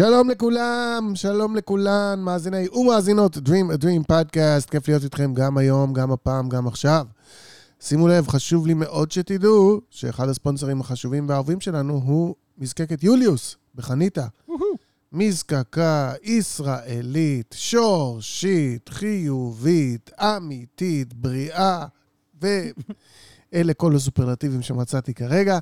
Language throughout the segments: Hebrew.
שלום לכולם, שלום לכולן, מאזיני ומאזינות Dream a Dream פודקאסט, כיף להיות איתכם גם היום, גם הפעם, גם עכשיו. שימו לב, חשוב לי מאוד שתדעו שאחד הספונסרים החשובים והאהובים שלנו הוא מזקקת יוליוס בחניתה. מזקקה ישראלית, שורשית, חיובית, אמיתית, בריאה, ואלה כל הסופרלטיבים שמצאתי כרגע.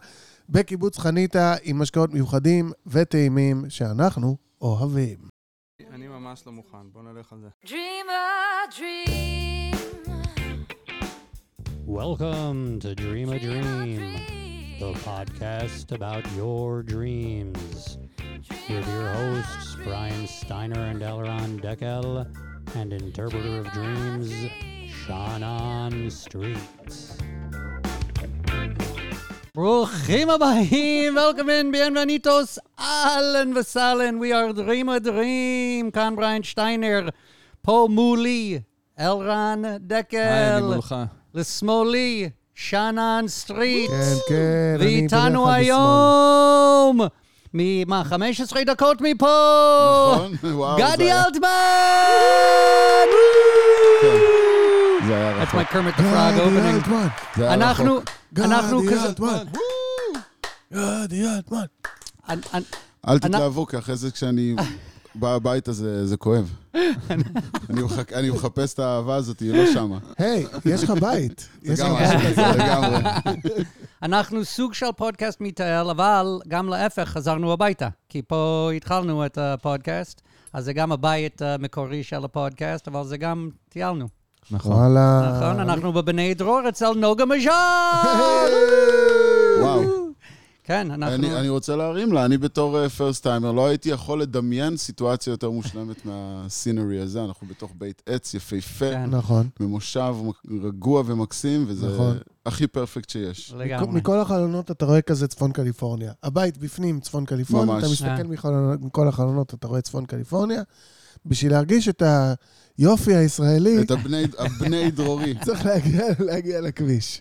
בקיבוץ חניתה עם משקאות מיוחדים וטעימים שאנחנו אוהבים. אני ממש לא מוכן, בוא נלך על זה. Dream a dream. Welcome to Dream a Dream, the podcast about your dreams. With your hosts, Brian Steiner and Elron Deckel, and interpreter of dreams, Shannon Street. ברוכים הבאים, welcome in, bienvenidos, אהלן וסהלן, we are Dream a Dream, כאן בריין שטיינר, פה מולי, אלרן היי, אני דקל, מולך. לשמאלי, שנן סטריט. כן, כן, אני ואיתנו היום, ממה, 15 דקות מפה, נכון? וואו, גדי זה אלטמן! זה היה That's רחוק. my Kermit the Frog opening. זה היה אנחנו, רחוק. אנחנו גדי כזה... אלטמן, גדי אלטמן. אל תתלהבו, כי אחרי זה כשאני בא הביתה זה כואב. אני מחפש את האהבה הזאת, היא לא שמה. היי, יש לך בית. לגמרי. אנחנו סוג של פודקאסט מטייל, אבל גם להפך, חזרנו הביתה. כי פה התחלנו את הפודקאסט, אז זה גם הבית המקורי של הפודקאסט, אבל זה גם טיילנו. נכון. וואלה. נכון? אנחנו בבני דרור אצל נוגה מז'אר! וואו. כן, אנחנו... אני אני רוצה להרים לה, אני בתור פרסט טיימר לא הייתי יכול לדמיין סיטואציה יותר מושלמת מהסינרי הזה. אנחנו בתוך בית עץ יפהפה, כן, נכון. ממושב רגוע ומקסים, וזה נכון. הכי פרפקט שיש. לגמרי. מכל החלונות אתה רואה כזה צפון קליפורניה. הבית בפנים צפון קליפורניה, ממש. אתה מסתכל אה. מכל- מכל החלונות, אתה רואה צפון קליפורניה. בשביל להרגיש את היופי הישראלי, את הבני- הבני דרורי. צריך להגיע- להגיע לכביש.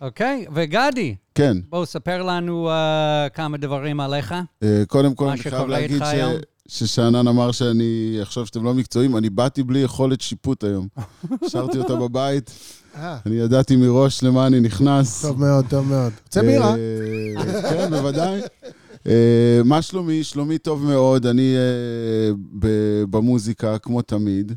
אוקיי, וגדי, כן. בואו ספר לנו אה, כמה דברים עליך. אה, קודם כל, מה אני חייב להגיד ש... היום? ששאנן אמר שאני עכשיו שאתם לא מקצועיים, אני באתי בלי יכולת שיפוט היום. השארתי אותה בבית, אה, אני ידעתי מראש למה אני נכנס. טוב מאוד, טוב מאוד. רוצה בירה? כן, בוודאי. אה, מה שלומי? שלומי טוב מאוד, אני אה, ב- במוזיקה, כמו תמיד.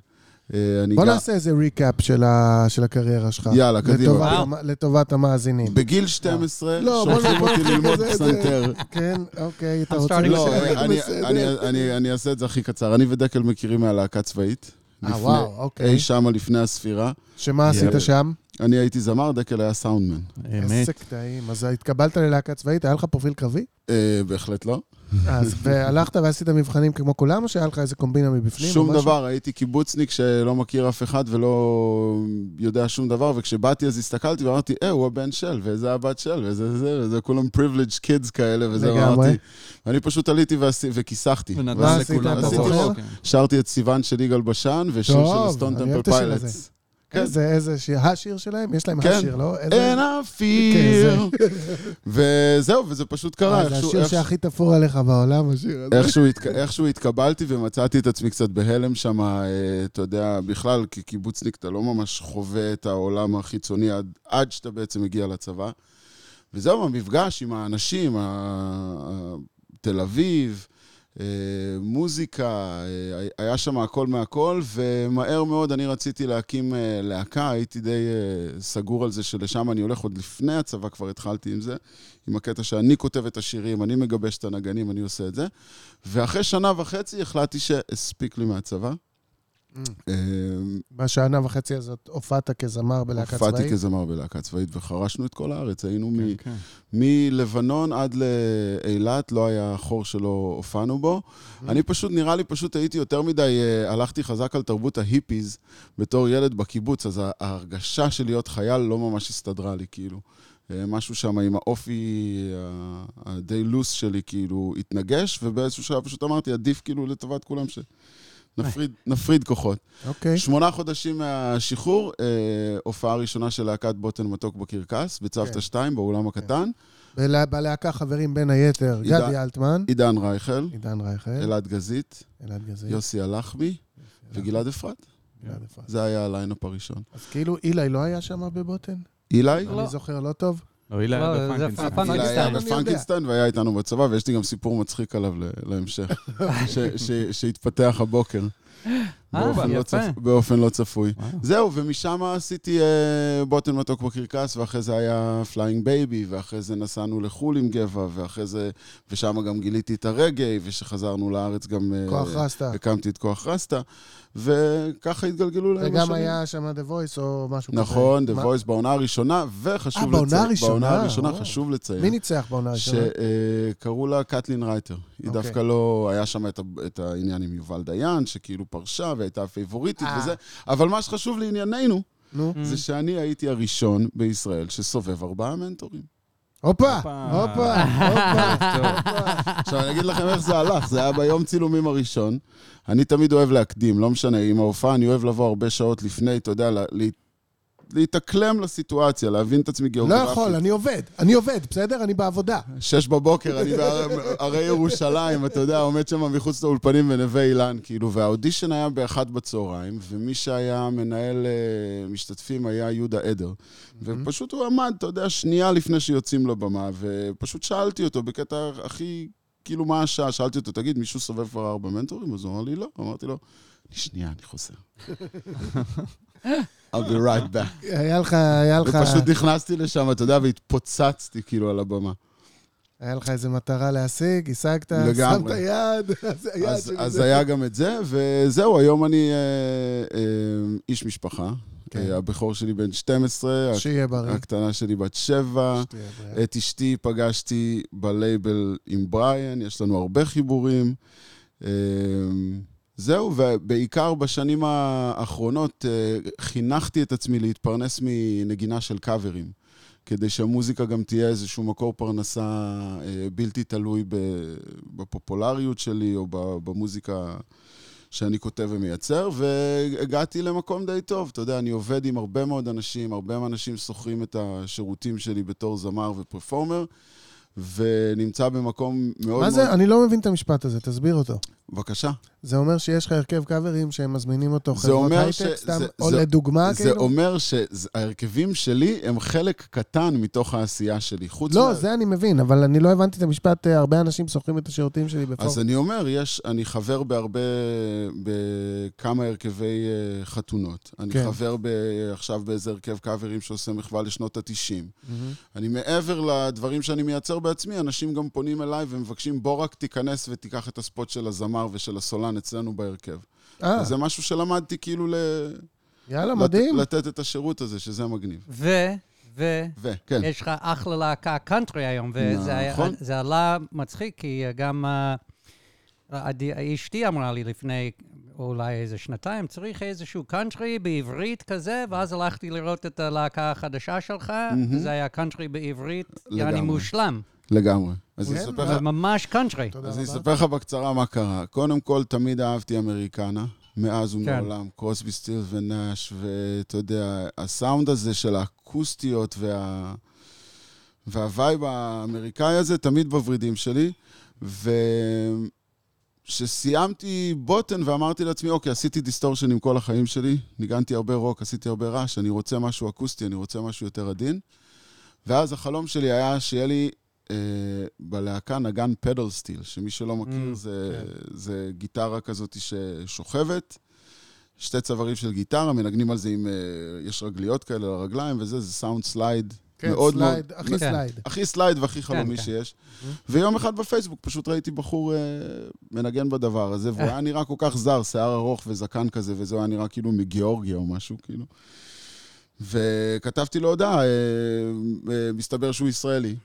אה, בוא גם- נעשה איזה ריקאפ של ה- של הקריירה שלך. יאללה, קדימה. לטובת. המ- לטובת המאזינים. בגיל 12, לא, שולחים אותי ללמוד פסנתר. כן, אוקיי, אתה רוצה... לא, אני-. אני- אני- אני אעשה את זה הכי קצר. אני ודקל מכירים מהלהקה צבאית. אה, לפני- וואו, אוקיי. אי שמה לפני הספירה. שמה עשית. שם? אני הייתי זמר, דקל היה סאונדמן. איזה קטעים. אז התקבלת ללהקה צבאית, היה לך פרופיל קרבי? אה, בהחלט לא. אז והלכת ועשית מבחנים כמו כולם, או שהיה לך איזה קומבינה מבפנים? שום? דבר, הייתי קיבוצניק שלא מכיר אף אחד ולא יודע שום דבר, וכשבאתי אז הסתכלתי ואמרתי, אה, הוא הבן של, וזה הבת של, וזה זה, וזה כולם privileged kids כאלה, וזה. אמרתי. ואני פשוט עליתי וכיסחתי. ונתן לכולם. כן. שרתי את סיוון של יגאל בשן, ושיר של סטון טמפל אוהב פיילוטס. הזה. כן. איזה, איזה שיר, השיר שלהם? יש להם כן. השיר, לא? איזה- אין אפילו. וזהו, וזה פשוט קרה. אה, זה השיר איך- שהכי תפור עליך בעולם, השיר הזה. איכשהו, התק... איכשהו התקבלתי ומצאתי את עצמי קצת בהלם שם, אה, אתה יודע, בכלל, כקיבוצניק אתה לא ממש חווה את העולם החיצוני עד, עד שאתה בעצם מגיע לצבא. וזהו, המפגש עם האנשים, ה... תל אביב, מוזיקה, אה, היה שם הכל מהכל, ומהר מאוד אני רציתי להקים אה, להקה, הייתי די אה, סגור על זה שלשם אני הולך, עוד לפני הצבא כבר התחלתי עם זה, עם הקטע שאני כותב את השירים, אני מגבש את הנגנים, אני עושה את זה. ואחרי שנה וחצי החלטתי שהספיק לי מהצבא. בשנה וחצי הזאת הופעת כזמר בלהקה צבאית? הופעתי כזמר בלהקה צבאית וחרשנו את כל הארץ, היינו מ... כן. מלבנון עד לאילת, לא היה חור שלא הופענו בו. אני פשוט, נראה לי, פשוט הייתי יותר מדי, אה, הלכתי חזק על תרבות ההיפיז בתור ילד בקיבוץ, אז ההרגשה של להיות חייל לא ממש הסתדרה לי, כאילו. אה, משהו שם עם האופי הדי loose שלי, כאילו, התנגש, ובאיזשהו שלב פשוט אמרתי, עדיף כאילו לטובת כולם שנפריד נפריד כוחות. אוקיי. שמונה חודשים מהשחרור, אה, הופעה ראשונה של להקת בוטן מתוק בקרקס, בצוותא כן. 2, באולם הקטן. בל- בלהקה חברים בין היתר, עידן- גדי אלטמן, עידן רייכל, עידן רייכל, אלעד גזית, אלעד גזית, יוסי הלחמי וגלעד אפרת. גלעד אפרת. זה היה ה lineup הראשון. אז כאילו אילי לא היה שם בבוטן? אילי? לא. אני זוכר לא טוב? לא, הילה לא, היה. פנקנסטיין. אילי היה והיה איתנו בצבא, ויש לי גם סיפור מצחיק עליו ל- להמשך, שהתפתח הבוקר. באופן לא. צפ- באופן לא צפוי. וואו. זהו, ומשם עשיתי אה, בוטן מתוק בקרקס, ואחרי זה היה Flying Baby, ואחרי זה נסענו לחו"ל עם גבע, ואחרי זה, ושם גם גיליתי את הרגאיי, וכשחזרנו לארץ גם... אה, כוח רסטה. הקמתי את כוח רסטה, וככה התגלגלו להם וגם השנים. היה שם The Voice או משהו כזה. נכון, The מה- Voice בעונה הראשונה, וחשוב אה, לציין... בעונה הראשונה? בעונה הראשונה או. חשוב לציין. מי ניצח בעונה הראשונה? שקראו לה קטלין רייטר. היא אוקיי. דווקא לא... היה שם את, את העניין עם יובל דיין, שכאילו פרשה והייתה הפייבוריטית אה. וזה, אבל מה שחשוב לענייננו, נו. Mm. זה שאני הייתי הראשון בישראל שסובב ארבעה מנטורים. הופה, הופה. הופה. עכשיו, אני אגיד לכם איך זה הלך, זה היה ביום צילומים הראשון. אני תמיד אוהב להקדים, לא משנה, עם ההופעה אני אוהב לבוא הרבה שעות לפני, אתה יודע, להתאקלם לסיטואציה, להבין את עצמי לא גיאוגרפית. יכול, אני עובד. אני עובד, בסדר? אני בעבודה. שש בבוקר, אני בהרי ירושלים, אתה יודע, עומד שם מחוץ לאולפנים בנווה אילן, כאילו, והאודישן היה באחת בצהריים, ומי שהיה מנהל אה, משתתפים היה יהודה עדר. ופשוט הוא עמד, אתה יודע, שנייה לפני שיוצאים לבמה, ופשוט שאלתי אותו בקטע הכי, כאילו, מה השעה? שאלתי אותו, תגיד, מישהו סובב כבר ארבע מנטורים? אז הוא אמר לי, לא. אמרתי לו, שנייה, אני חוזר. I'll be right back. היה לך, היה לך, ופשוט נכנסתי לשם, אתה יודע, והתפוצצתי כאילו על הבמה. היה לך איזה מטרה להשיג, השגת, לגמרי. שמת יד, היד אז, שלי. אז זה. היה גם את זה, וזהו, היום אני אה, אה, איש משפחה. כן. אה, הבכור שלי בן 12, שיהיה בריא. הקטנה שלי בת 7. שתהיה בריאה. את אשתי פגשתי בלייבל עם בריאן, יש לנו הרבה חיבורים. אה, זהו, ובעיקר בשנים האחרונות אה, חינכתי את עצמי להתפרנס מנגינה של קאברים, כדי שהמוזיקה גם תהיה איזשהו מקור פרנסה אה, בלתי תלוי בפופולריות שלי או במוזיקה שאני כותב ומייצר, והגעתי למקום די טוב. אתה יודע, אני עובד עם הרבה מאוד אנשים, הרבה מהאנשים שוכרים את השירותים שלי בתור זמר ופרפורמר, ונמצא במקום מאוד מה מאוד... זה? אני לא מבין את המשפט הזה, תסביר אותו. בבקשה. זה אומר שיש לך הרכב קאברים שהם מזמינים אותו זה חברות הייטק, ש- סתם, זה- או זה- לדוגמה, זה כאילו? אומר שההרכבים שלי הם חלק קטן מתוך העשייה שלי. חוץ לא, מה- זה אני מבין, אבל אני לא הבנתי את המשפט, אה, הרבה אנשים שוכרים את השירותים שלי בפורום. אז אני אומר, יש, אני חבר בהרבה, בכמה הרכבי אה, חתונות. אני כן. חבר ב, עכשיו באיזה הרכב קאברים שעושה מחווה לשנות ה-90. מהמם. אני מעבר לדברים שאני מייצר בעצמי, אנשים גם פונים אליי ומבקשים, בוא רק תיכנס ותיקח את ה spot של הזמר ושל הסולן אצלנו בהרכב. אה, זה משהו שלמדתי כאילו ל... יאללה, לת- מדהים. לתת את השירות הזה, שזה מגניב. ו... ו... וכן. יש לך אחלה להקת קאנטרי היום, וזה היה- נכון. זה עלה מצחיק, כי גם אה, עדי- אשתי אמרה לי לפני אולי איזה שנתיים, צריך איזשהו קאנטרי בעברית כזה, ואז הלכתי לראות את הלהקה החדשה שלך, מהמם. וזה היה קאנטרי בעברית, לגמרי. יעני מושלם. לגמרי. אז אני כן, אספר זה לך... ממש קאנטרי. אז אני. אספר לך בקצרה מה קרה. קודם כל, תמיד אהבתי אמריקנה, מאז כן. ומעולם, קרוסבי סטיל ונאש, ואתה יודע, הסאונד הזה של האקוסטיות וה... וה vibe האמריקאי הזה תמיד בוורידים שלי. וכשסיימתי בוטן ואמרתי לעצמי, אוקיי, עשיתי דיסטורשנים כל החיים שלי, ניגנתי הרבה רוק, עשיתי הרבה רעש, אני רוצה משהו אקוסטי, אני רוצה משהו יותר עדין. ואז החלום שלי היה שיהיה לי בלהקה נגן pedal steel, שמי שלא מכיר, Mm, זה, זה גיטרה כזאת ששוכבת, שתי צווארים של גיטרה, מנגנים על זה עם, אה, יש רגליות כאלה לרגליים, וזה, זה סאונד slide. כן, מאוד slide, מאוד- הכי כן. slide. הכי slide והכי חלומי כן. שיש. ויום אחד בפייסבוק פשוט ראיתי בחור אה, מנגן בדבר הזה, והוא היה נראה כל כך זר, שיער ארוך וזקן כזה, וזה היה נראה כאילו מגיאורגיה או משהו, כאילו. וכתבתי לו הודעה, אה, אה, מסתבר שהוא ישראלי,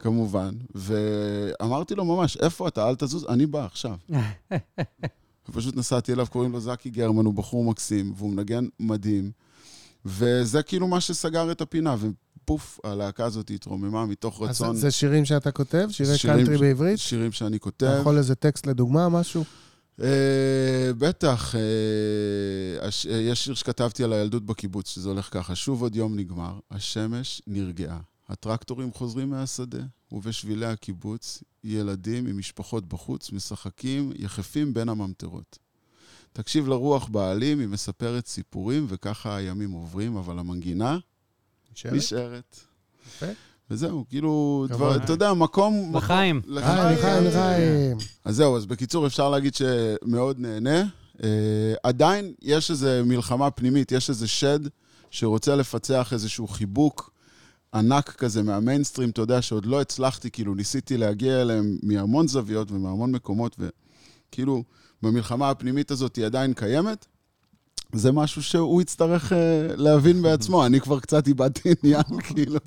כמובן, ואמרתי לו ממש, איפה אתה? אל תזוז, אני בא עכשיו. ופשוט נסעתי אליו, קוראים לו זקי גרמן, הוא בחור מקסים, והוא מנגן מדהים. וזה כאילו מה שסגר את הפינה, ופוף, הלהקה הזאת התרוממה מתוך אז רצון. זה שירים שאתה כותב? שירי שירים קאנטרי בעברית? שירים שאני אתה כותב. יכול איזה טקסט לדוגמה, משהו? אה, בטח, אה, הש- אה, יש שיר שכתבתי על הילדות בקיבוץ, שזה הולך ככה, שוב עוד יום נגמר, השמש נרגעה. הטרקטורים חוזרים מהשדה, ובשבילי הקיבוץ, ילדים עם משפחות בחוץ משחקים יחפים בין הממטרות. תקשיב לרוח בעלים, היא מספרת סיפורים, וככה הימים עוברים, אבל המנגינה נשארת? נשארת. יפה. וזהו, כאילו. דבר, אתה יודע, מקום... לחיים. לחיים, לחיים, לחיים. אז זהו, אז בקיצור, אפשר להגיד שמאוד נהנה. Uh, עדיין יש איזו מלחמה פנימית, יש איזה שד שרוצה לפצח איזשהו חיבוק ענק כזה מהמיינסטרים, אתה יודע, שעוד לא הצלחתי, כאילו, ניסיתי להגיע אליהם מהמון זוויות ומהמון מקומות, וכאילו, במלחמה הפנימית הזאת היא עדיין קיימת. זה משהו שהוא יצטרך uh, להבין בעצמו, אני כבר קצת איבדתי עניין, כאילו.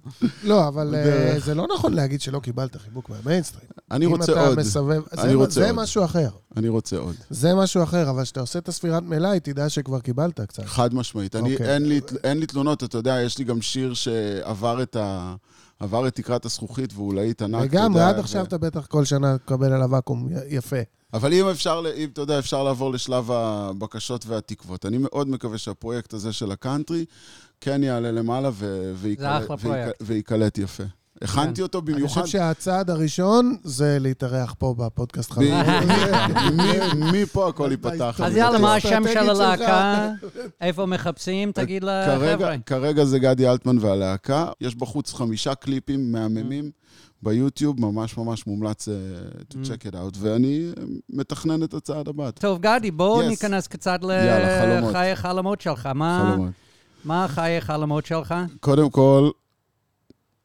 לא, אבל אה. זה לא נכון להגיד שלא קיבלת חיבוק מהמיינסטרים. אני רוצה עוד, אם אתה מסובב... אני זה-. משהו אחר. אני רוצה עוד. זה משהו אחר, אבל כשאתה עושה את הספירת מלאי, תדע שכבר קיבלת קצת. חד משמעית. אוקיי. אין, לי, תלונות, אתה יודע, יש לי גם שיר שעבר את, ה, עבר את תקרת הזכוכית והוא להיט ענק. לגמרי, יודע, עד עכשיו אתה בטח כל שנה תקבל עליו ואקום יפה. אבל אם אפשר, אם אתה יודע, אפשר לעבור לשלב הבקשות והתקוות. אני מאוד מקווה שהפרויקט הזה של הקאנטרי כן יעלה למעלה ו- וייקלט- אחלה ויק- פרויקט. וייקלט יפה. הכנתי כן. אותו אני במיוחד. חושב שהצעד הראשון זה להתארח פה בפודקאסט. מ- מפה הכל ייפתח. אז אני יאללה. מה השם של. הלהקה? איפה מחפשים? תגיד לחבר'ה. כרגע, כרגע זה גדי אלטמן והלהקה. יש בחוץ חמישה קליפים מהממים ביוטיוב, ממש ממש מומלץ uh, to Mm. check it out, ואני אה, מתכנן את הצעד הבא. טוב, גדי, בואו Yes. ניכנס קצת חלומות. לחיי החלומות שלך. מה חלומות. מה חיי החלומות שלך? קודם כל,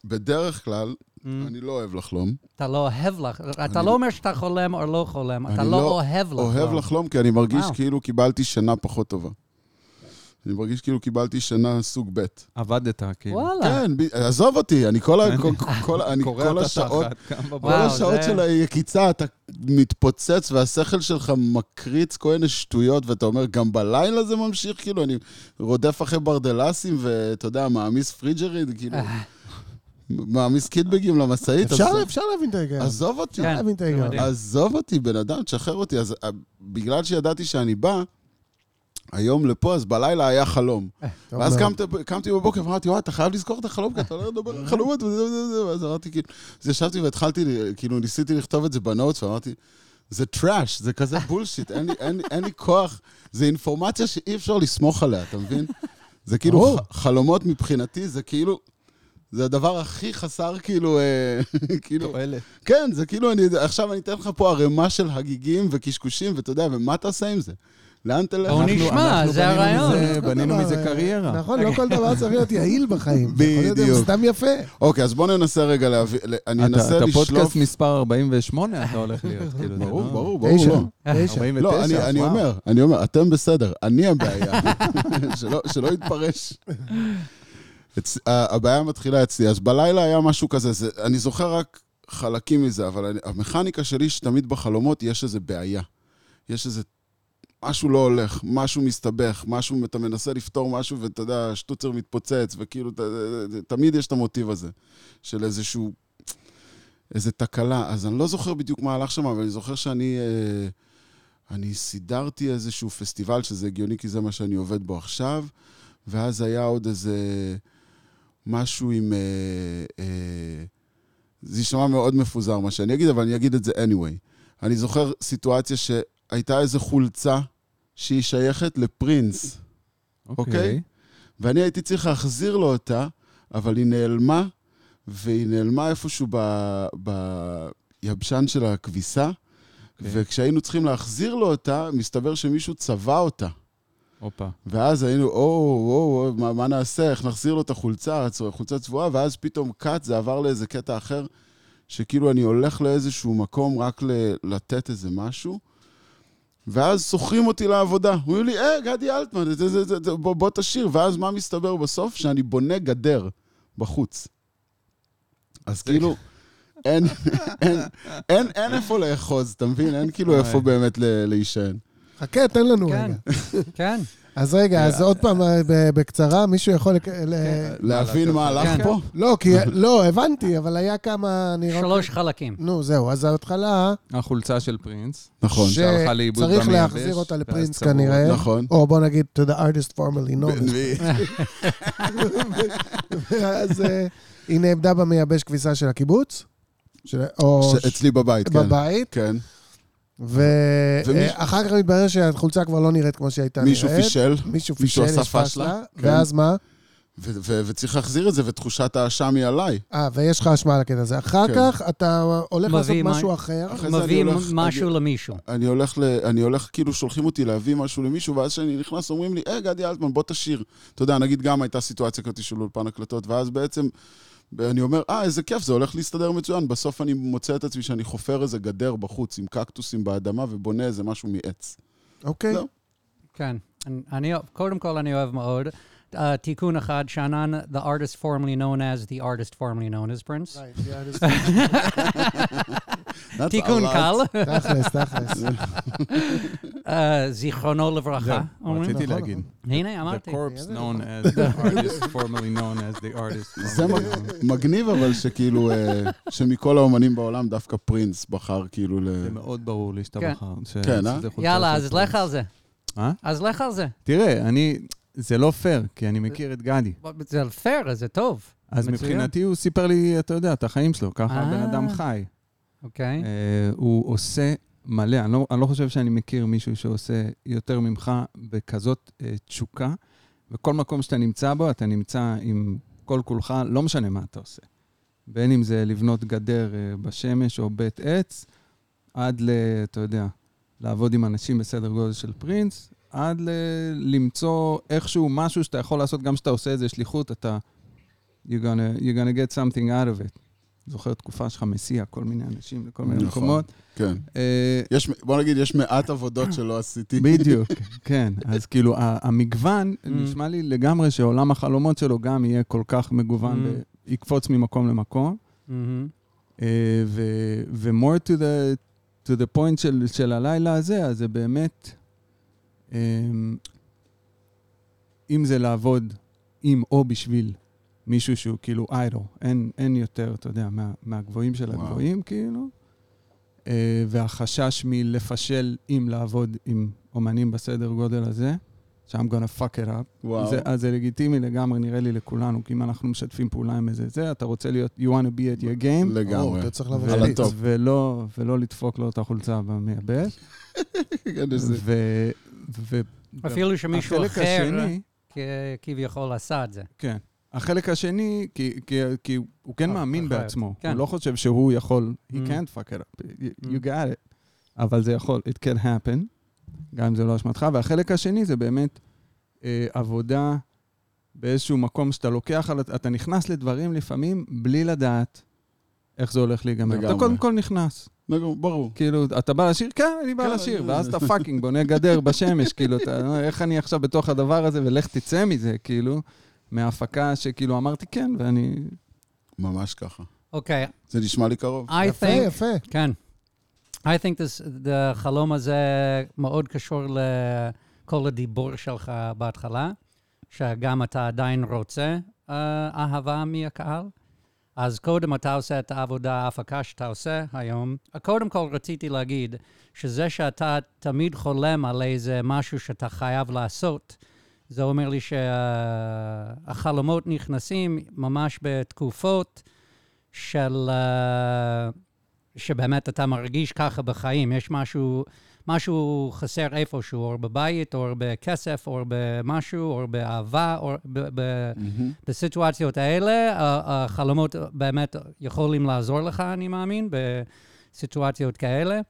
בדרך כלל, Mm. אני לא אוהב לחלום. אתה לא אוהב לך, אתה אני- לא אומר שאתה חולם או לא חולם, אתה אני לא לא אוהב לחלום. אוהב לחלום, כי אני מרגיש וואו. כאילו קיבלתי שינה פחות טובה. אני מרגיש כאילו קיבלתי שינה סוג ב'. עבדת, כאילו. וואלה. כן, ב- עזוב אותי, אני כל ה- כל- כל- אני כל השעות... כל וואו, השעות זה- של היקיצה, אתה מתפוצץ והשכל שלך מקריץ כל מיני שטויות, ואתה אומר, גם בלילה זה ממשיך? כאילו, אני רודף אחרי ברדלסים, ואתה יודע, מעמיס פריג'ידר, כאילו, מעמיס קיטבגים למשאית. אפשר אפשר להבין את ההיגיון. עזוב אותי, אפשר להבין את ההיגיון. עזוב אותי, בן אדם, תשחרר אותי. אז אה, בגלל שידעתי שאני בא, היום לפה, אז בלילה היה חלום. טוב ואז. קמתי, קמתי בבוקר ואמרתי, וואי, אתה חייב לזכור את החלום, כי אתה לא מדבר על חלומות וזה וזה וזה, ואז אמרתי, כאילו, אז ישבתי והתחלתי, כאילו, ניסיתי לכתוב את זה ב notes, ואמרתי, זה trash, זה כזה bullshit, אין לי, כוח, זה אינפורמציה שאי אפשר לסמוך עליה, אתה מבין? זה כאילו, חלומות מבחינתי, זה כאילו, זה הדבר הכי חסר, כאילו, אה, כאילו, תועלת. כן, זה כאילו, אני, עכשיו אני אתן לך פה ערימה של הגיגים וקשקושים, ואתה יודע, ומה תעשה עם זה? לאן תלך? בואו אנחנו- נשמע, זה הרעיון. בנינו מזה אה, קריירה. נכון, לא כל דבר צריך להיות יעיל בחיים. זה בדיוק. סתם יפה. אוקיי, אז בואו ננסה רגע להביא, אני אתה אנסה אתה לשלוף... פודקאסט מספר 48, אתה הולך להיות, כאילו, זה ברור, לא- ברור, ברור. תשע, לא. תשע. 49, לא, אני. אומר, אני אומר, אתם בסדר, אני הבעיה. שלא, שלא יתפרש. אצ... הבעיה מתחילה אצלי. אז בלילה היה משהו כזה, זה, אני זוכר רק חלקים מזה, אבל אני, המכניקה שלי, שתמיד בחלומות יש איזה בעיה. יש איזה... משהו לא הולך, משהו מסתבך, משהו, אתה מנסה לפתור משהו ואתה יודע, השטוצר מתפוצץ, וכאילו, ת, תמיד יש את המוטיב הזה, של איזשהו... איזה תקלה. אז אני לא זוכר בדיוק מה הלך שם, אבל אני זוכר שאני... אה, אני סידרתי איזשהו פסטיבל, שזה הגיוני כי זה מה שאני עובד בו עכשיו, ואז היה עוד איזה משהו עם... אה, אה, זה יישמע מאוד מפוזר מה שאני אגיד, אבל אני אגיד את זה anyway. אני זוכר סיטואציה שהייתה איזו חולצה שהיא שייכת לפרינס, אוקיי? ואני הייתי צריך להחזיר לו אותה, אבל היא נעלמה, והיא נעלמה איפשהו ב, ביבשן של הכביסה, אוקיי. וכשהיינו צריכים להחזיר לו אותה, מסתבר שמישהו צבע אותה. הופה. ואז היינו, או, או, או מה, מה נעשה, איך נחזיר לו את החולצה, חולצה צבועה, ואז פתאום קאט, זה עבר לאיזה קטע אחר, שכאילו אני הולך לאיזשהו מקום רק ל- לתת איזה משהו, ואז שוכרים אותי לעבודה. אומרים לי, אה, גדי אלטמן, זה, זה, זה, זה, בוא, בוא תשאיר. ואז מה מסתבר בסוף? שאני בונה גדר בחוץ. אז כאילו, אין, אין, אין, אין איפה לאחוז, אתה מבין? אין כאילו איפה באמת להישען. חכה, תן לנו כן, רגע. כן. אז רגע, אז עוד פעם, אה, ב- בקצרה, מישהו יכול... ל- להבין מה הלך כן. פה? לא, כי... לא, הבנתי, אבל היה כמה... שלוש חלקים. נו, זהו, אז ההתחלה, החולצה של פרינס. נכון. שהלכה לאיבוד שצריך במייבש, להחזיר אותה ואז לפרינס כנראה. נכון. או בוא נגיד, to the artist formerly known. as- ב- אז, אה, היא נעמדה במייבש כביסה של הקיבוץ? אצלי בבית, כן. בבית, כן. ואחר כך מתברר שהחולצה כבר לא נראית כמו שהייתה נראית. מישהו פישל, מישהו מישהו פישל, עשה יש פשלה, כן. ואז מה? ו- ו- וצריך להחזיר את זה, ותחושת האשם היא עליי. אה, ויש לך אשמה על הקטע הזה. אחר כן. כך אתה הולך לעשות מה- משהו אחר. מביא הולך- משהו אני- למישהו. אני הולך, ל... אני הולך, כאילו שולחים אותי להביא משהו למישהו, ואז כשאני נכנס אומרים לי, אה, גדי אלטמן, בוא תשיר. אתה יודע, נגיד גם הייתה סיטואציה כזאת של אולפן הקלטות, ואז בעצם אני אומר, אה, איזה כיף, זה הולך להסתדר מצוין. בסוף אני מוצא את עצמי שאני חופר איזה גדר בחוץ עם קקטוסים באדמה ובונה איזה משהו מעץ. אוקיי. זהו. כן. אני- קודם כל אני אוהב מאוד. Uh, תיקון אחד, שאנן, the artist formerly known as the artist formerly known as Prince. That's תיקון a lot. קל, תכלס, תכלס. אה, זיכרונו לברכה. אומרים. רציתי נכון, להגיד. הנה, The אמרתי. corpse known as the artist, formerly known as the artist. זה. מגניב, אבל שכאילו, אה, שמכל האומנים בעולם דווקא פרינס בחר כאילו ל... זה מאוד ברור לי שאתה כן. בחר. כן, אה? יאללה, אז. לך על זה. אה? אז לך על זה. תראה, אני... זה לא פייר, כי אני מכיר את גדי. זה פייר, זה טוב. אז. מבחינתי הוא סיפר לי, אתה יודע, את החיים שלו, ככה. הבן אדם חי. אוקיי. אה, הוא עושה מלא, אני לא, אני לא חושב שאני מכיר מישהו שעושה יותר ממך בכזאת אה, תשוקה, וכל מקום שאתה נמצא בו, אתה נמצא עם כל כולך, לא משנה מה אתה עושה. בין אם זה לבנות גדר אה, בשמש או בית עץ, עד ל... אתה יודע, לעבוד עם אנשים בסדר גודל של פרינס, עד ל... למצוא איכשהו משהו שאתה יכול לעשות, גם כשאתה עושה איזה שליחות, אתה... You're gonna, you're gonna get something out of it. זוכר תקופה שלך מסיע כל מיני אנשים לכל מיני נכון. מקומות. כן. אה, יש, בוא נגיד, יש מעט עבודות שלא עשיתי. בדיוק, כן. אז כאילו, המגוון, Mm. נשמע לי לגמרי שעולם החלומות שלו גם יהיה כל כך מגוון, Mm. ויקפוץ ממקום למקום. מהמם. אה, ו-more to the, to the point של, של הלילה הזה, אז זה באמת, אה, אם זה לעבוד עם או בשביל מישהו שהוא כאילו idol, אין, אין יותר, אתה יודע, מה, מהגבוהים של וואו. הגבוהים, כאילו. אה, והחשש מלפשל עם לעבוד עם אומנים בסדר גודל הזה, ש-I'm gonna fuck it up. וואו. זה, אז זה לגיטימי לגמרי, נראה לי לכולנו, כי אם אנחנו משתפים פעולה עם איזה זה, אתה רוצה להיות, you want to be at your game, לגמרי. אתה צריך לבוא על. ה top. ולא, ולא לדפוק לו את החולצה במייבש. ו... ו... אפילו שמישהו אחר כביכול עשה את זה. כן. החלק השני, כי, כי, כי הוא כן אה, מאמין אחרת. בעצמו. כן. הוא לא חושב שהוא יכול, he Mm. can't fuck it up, you, Mm. you got it. אבל זה יכול, it can happen, גם אם זה לא אשמתך. והחלק השני זה באמת אה, עבודה באיזשהו מקום שאתה לוקח, על, אתה נכנס לדברים לפעמים בלי לדעת איך זה הולך להיגמר. אתה. קודם כל נכנס. לגמרי, ברור. כאילו, אתה בא לשיר? כן, אני בא כן, לשיר. ואז אתה פאקינג בונה גדר בשמש, כאילו, אתה, איך אני עכשיו בתוך הדבר הזה, ולך תצא מזה, כאילו, מההפקה שכאילו אמרתי כן, ואני... ממש ככה. אוקיי, זה נשמע לי קרוב. I יפה, think... יפה. כן. I think this, החלום הזה מאוד קשור לכל הדיבור שלך בהתחלה, שגם אתה עדיין רוצה אה, אהבה מהקהל. אז קודם אתה עושה את העבודה, ההפקה שאתה עושה היום. קודם כל רציתי להגיד שזה שאתה תמיד חולם על איזה משהו שאתה חייב לעשות, זה אומר לי שהחלומות נכנסים ממש בתקופות של... אה, שבאמת אתה מרגיש ככה בחיים, יש משהו, משהו חסר איפשהו, או בבית, או בכסף, או במשהו, או באהבה, או ב- ב- מהמם. בסיטואציות האלה, החלומות באמת יכולים לעזור לך, אני מאמין, בסיטואציות כאלה.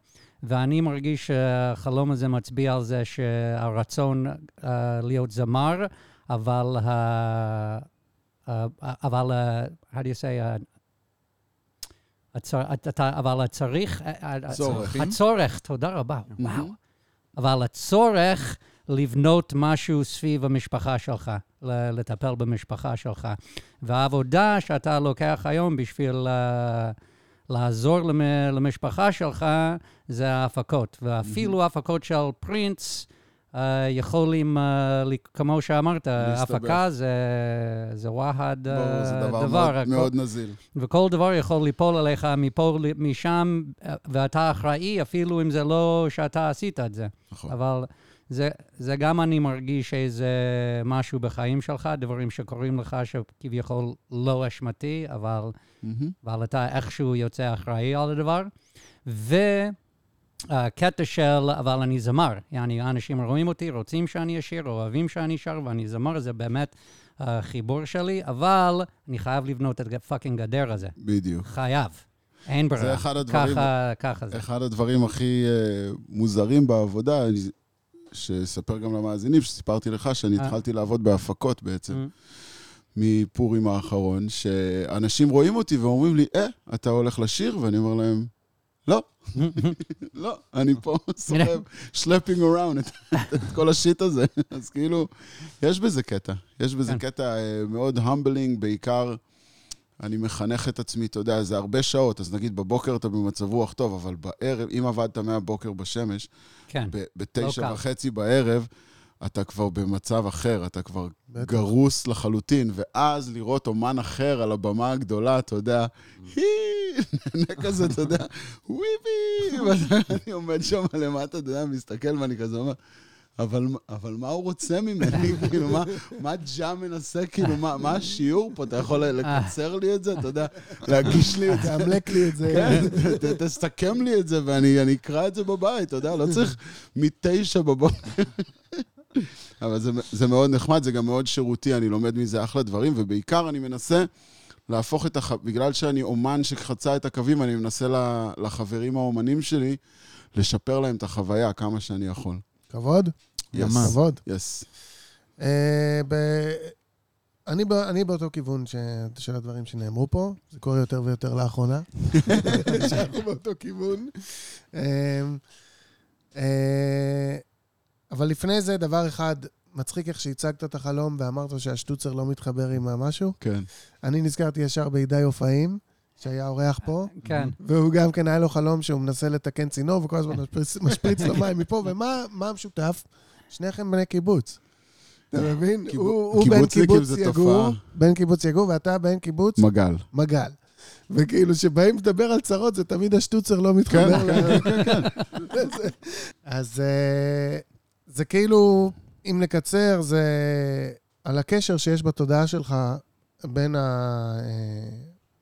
ואני מרגיש שהחלום הזה מצביע על זה שהרצון uh, להיות זמר, אבל, ה- uh, אבל, uh, how do you say, uh, הצר, אתה, אבל הצריך, ה- צורך. הצורך, תודה רבה, וואו. מהמם. אבל הצורך לבנות משהו סביב המשפחה שלך, לטפל במשפחה שלך. והעבודה שאתה לוקח היום בשביל uh, לעזור למ- למשפחה שלך, זה ההפקות. ואפילו הפקות של פרינס, uh, יכולים, uh, כמו שאמרת, להסתבך. הפקה זה, זה וואחד uh, ברור, זה דבר דבר. מאוד- הכל- מאוד נזיל. וכל דבר יכול ליפול עליך מפה, משם, ואתה אחראי, אפילו אם זה לא שאתה עשית את זה. נכון. אבל זה, זה גם אני מרגיש איזה משהו בחיים שלך, דברים שקורים לך שכביכול לא אשמתי, אבל, אבל אתה איכשהו יוצא אחראי על הדבר. והקטע של, אבל אני זמר, יעני, אנשים רואים אותי, רוצים שאני אשיר, אוהבים שאני שר, ואני זמר, זה באמת החיבור שלי, אבל אני חייב לבנות את הפאקינג גדר הזה. בדיוק. חייב. אין ברירה. זה אחד הדברים- ככה, ככה זה. אחד הדברים הכי אה, מוזרים בעבודה, שאספר גם למאזינים, שסיפרתי לך, שאני אה. התחלתי לעבוד בהפקות בעצם, Mm. מפורים האחרון, שאנשים רואים אותי ואומרים לי, אה, אתה הולך לשיר? ואני אומר להם, לא, לא, אני פה סוחב, שלפינג אראונד את כל השיט הזה. אז כאילו, יש בזה קטע. יש בזה כן. קטע אה, מאוד המבלינג, בעיקר אני מחנך את עצמי, אתה יודע, זה הרבה שעות, אז נגיד בבוקר אתה במצב רוח טוב, אבל בערב, אם עבדת מהבוקר בשמש, כן. ב- בתשע. וחצי בערב, אתה כבר במצב אחר, אתה כבר בטח. גרוס לחלוטין, ואז לראות אומן אחר על הבמה הגדולה, אתה יודע, "הי", נהנה כזה, אתה יודע, וויבי, ואני עומד שם למטה, אתה יודע, מסתכל, ואני כזה אומר, אבל, אבל מה הוא רוצה ממני? כאילו, מה, מה ג'ה מנסה? כאילו, מה, מה השיעור פה? אתה יכול לקצר לי את זה? אתה יודע, להגיש לי את זה? תאמלק לי את זה. כן, ת- תסכם לי את זה, ואני אני אקרא את זה בבית, אתה יודע, לא צריך מתשע בבוקר. אבל זה, זה מאוד נחמד, זה גם מאוד שירותי, אני לומד מזה אחלה דברים, ובעיקר אני מנסה להפוך את הח... בגלל שאני אומן שחצה את הקווים, אני מנסה לחברים האומנים שלי לשפר להם את החוויה כמה שאני יכול. כבוד? יס. כבוד. יס. אה, ב- אני, ב- אני באותו כיוון ש... של הדברים שנאמרו פה, זה קורה יותר ויותר לאחרונה. שאנחנו באותו כיוון. אה, אה, אבל לפני זה, דבר אחד, מצחיק איך שהצגת את החלום ואמרת שהשטוצר לא מתחבר עם המשהו. כן. אני נזכרתי ישר בידי אופאים, שהיה אורח פה, כן. והוא גם כן היה לו חלום שהוא מנסה לתקן צינור, וכל הזמן משפריץ, משפריץ לו מים מפה, ומה מה המשותף? שניכם בני קיבוץ. אתה מבין? הוא הוא בן קיבוץ יגור. בן קיבוץ יגור, ואתה בן קיבוץ מגל. מגל. וכאילו, כשבאים לדבר על צרות, זה תמיד השטוצר לא מתחבר. כן, ל- זה- אז אה, זה כאילו, אם נקצר, זה על הקשר שיש בתודעה שלך בין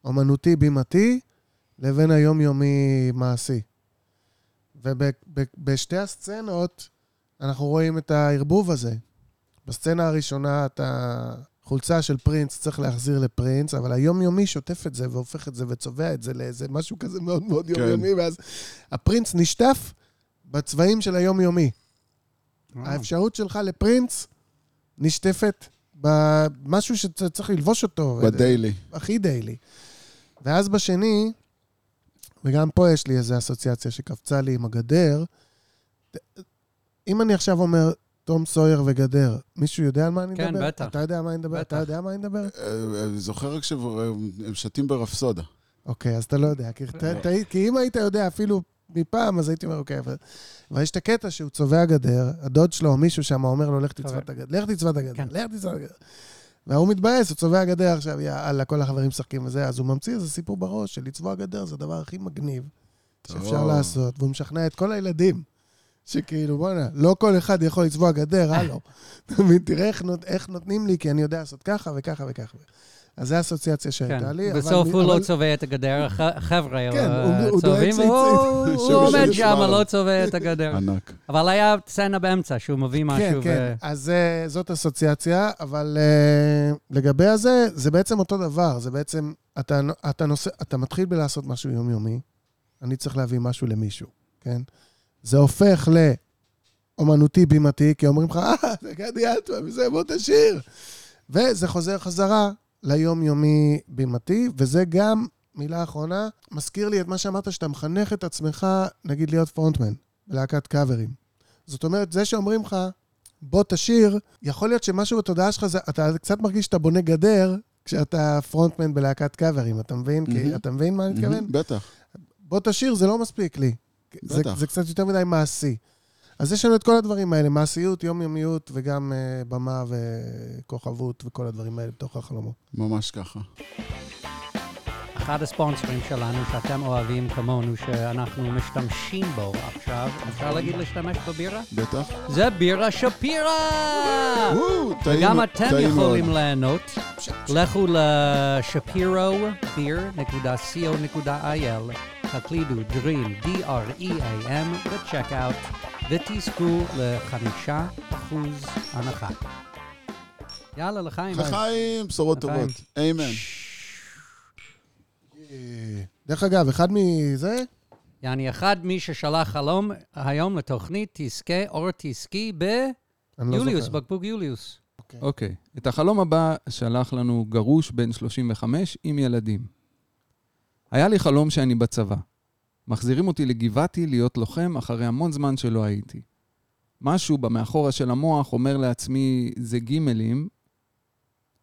האומנותי-בימתי לבין היומיומי מעשי. ובשתי הסצנות אנחנו רואים את הערבוב הזה. בסצנה הראשונה אתה חולצה של פרינץ צריך להחזיר לפרינץ, אבל היומיומי שוטף את זה והופך את זה וצובע את זה לאיזה משהו כזה מאוד מאוד כן. יומיומי, ואז הפרינץ נשטף בצבעים של היומיומי. האפשרות שלך לפרינץ נשטפת במשהו שצריך ללבוש אותו. בדיילי. הכי דיילי. ואז בשני, וגם פה יש לי איזו אסוציאציה שקפצה לי עם הגדר, אם אני עכשיו אומר תום סויר וגדר, מישהו יודע על מה אני כן, מדבר? בטח. אתה יודע על מה אני מדבר? אתה. יודע על מה אני מדבר? אה, אני זוכר רק שהם שתים ברפסודה. אוקיי, אז אתה לא יודע. כי, כי אם היית יודע אפילו מפעם, אז הייתי אומר, אוקיי, אבל... אבל יש את הקטע שהוא צובע גדר, הדוד שלו או מישהו שם אומר לו, לך תצבע את הגדר, לך תצבע את הגדר, כן. לך תצבע את הגדר. והוא מתבאס, הוא צובע גדר עכשיו, יאללה, כל החברים משחקים וזה, אז הוא ממציא איזה סיפור בראש של לצבוע גדר, זה הדבר הכי מגניב שאפשר. לעשות, והוא משכנע את כל הילדים. שכאילו, בוא'נה, לא כל אחד יכול לצבוע גדר, הלו. תראה איך, נות, איך נותנים לי, כי אני יודע לעשות ככה וככה וככה. אז זו האסוציאציה שהייתה כן. לי. בסוף הוא לא אבל- צובע את הגדר, הח- החבר'ה כן, אה, צובעים, והוא הוא עומד שם. לא צובע את הגדר. ענק. אבל היה סצנה באמצע, שהוא מביא כן, משהו. כן, ו- אז אה, זאת אסוציאציה, אבל אה, לגבי הזה, זה בעצם אותו דבר, זה בעצם, אתה, אתה, נושא, אתה מתחיל בלעשות משהו יומיומי, אני צריך להביא משהו למישהו, כן? זה הופך לאומנותי בימתי, כי אומרים לך, אה, זה גדי אלטמן, וזה, בוא תשאיר. וזה חוזר חזרה ליומיומי בימתי, וזה גם, מילה אחרונה, מזכיר לי את מה שאמרת, שאתה מחנך את עצמך, נגיד להיות פרונטמן, בלהקת קאברים. זאת אומרת, זה שאומרים לך, בוא תשיר, יכול להיות שמשהו בתודעה שלך, זה, אתה קצת מרגיש שאתה בונה גדר כשאתה פרונטמן בלהקת קאברים, אתה מבין? כי, מהמם. אתה מבין מה אני מתכוון? מהמם, בטח. בוא תשיר, זה לא מספיק לי. זה, בטח. זה קצת יותר מדי מעשי. אז יש לנו את כל הדברים האלה, מעשיות, יומיומיות, וגם uh, במה וכוכבות וכל הדברים האלה בתוך החלומות. ממש ככה. אחד הספונסרים שלנו שאתם אוהבים כמונו, שאנחנו משתמשים בו עכשיו, אפשר להגיד להשתמש בבירה? בטח. זה בירה שפירא! וגם אתם יכולים. ליהנות. לכו לשפירו.co.il, תקלידו Dream, D-R-E-A-M, וצ'ק-אאוט, ותזכו לחמישה אחוז הנחה. יאללה, לחיים. לחיים, בשורות. טובות. אמן. אה, דרך אגב, אחד מזה, יעני, אחד מי ששלח חלום היום לתוכנית, תזכה או תזכי אני לא ביוליוס, זוכר. בקבוק יוליוס. אוקיי. את החלום הבא שלח לנו גרוש בן 35 עם ילדים. היה לי חלום שאני בצבא. מחזירים אותי לגבעתי להיות לוחם אחרי המון זמן שלא הייתי. משהו במאחורה של המוח אומר לעצמי, זה גימלים,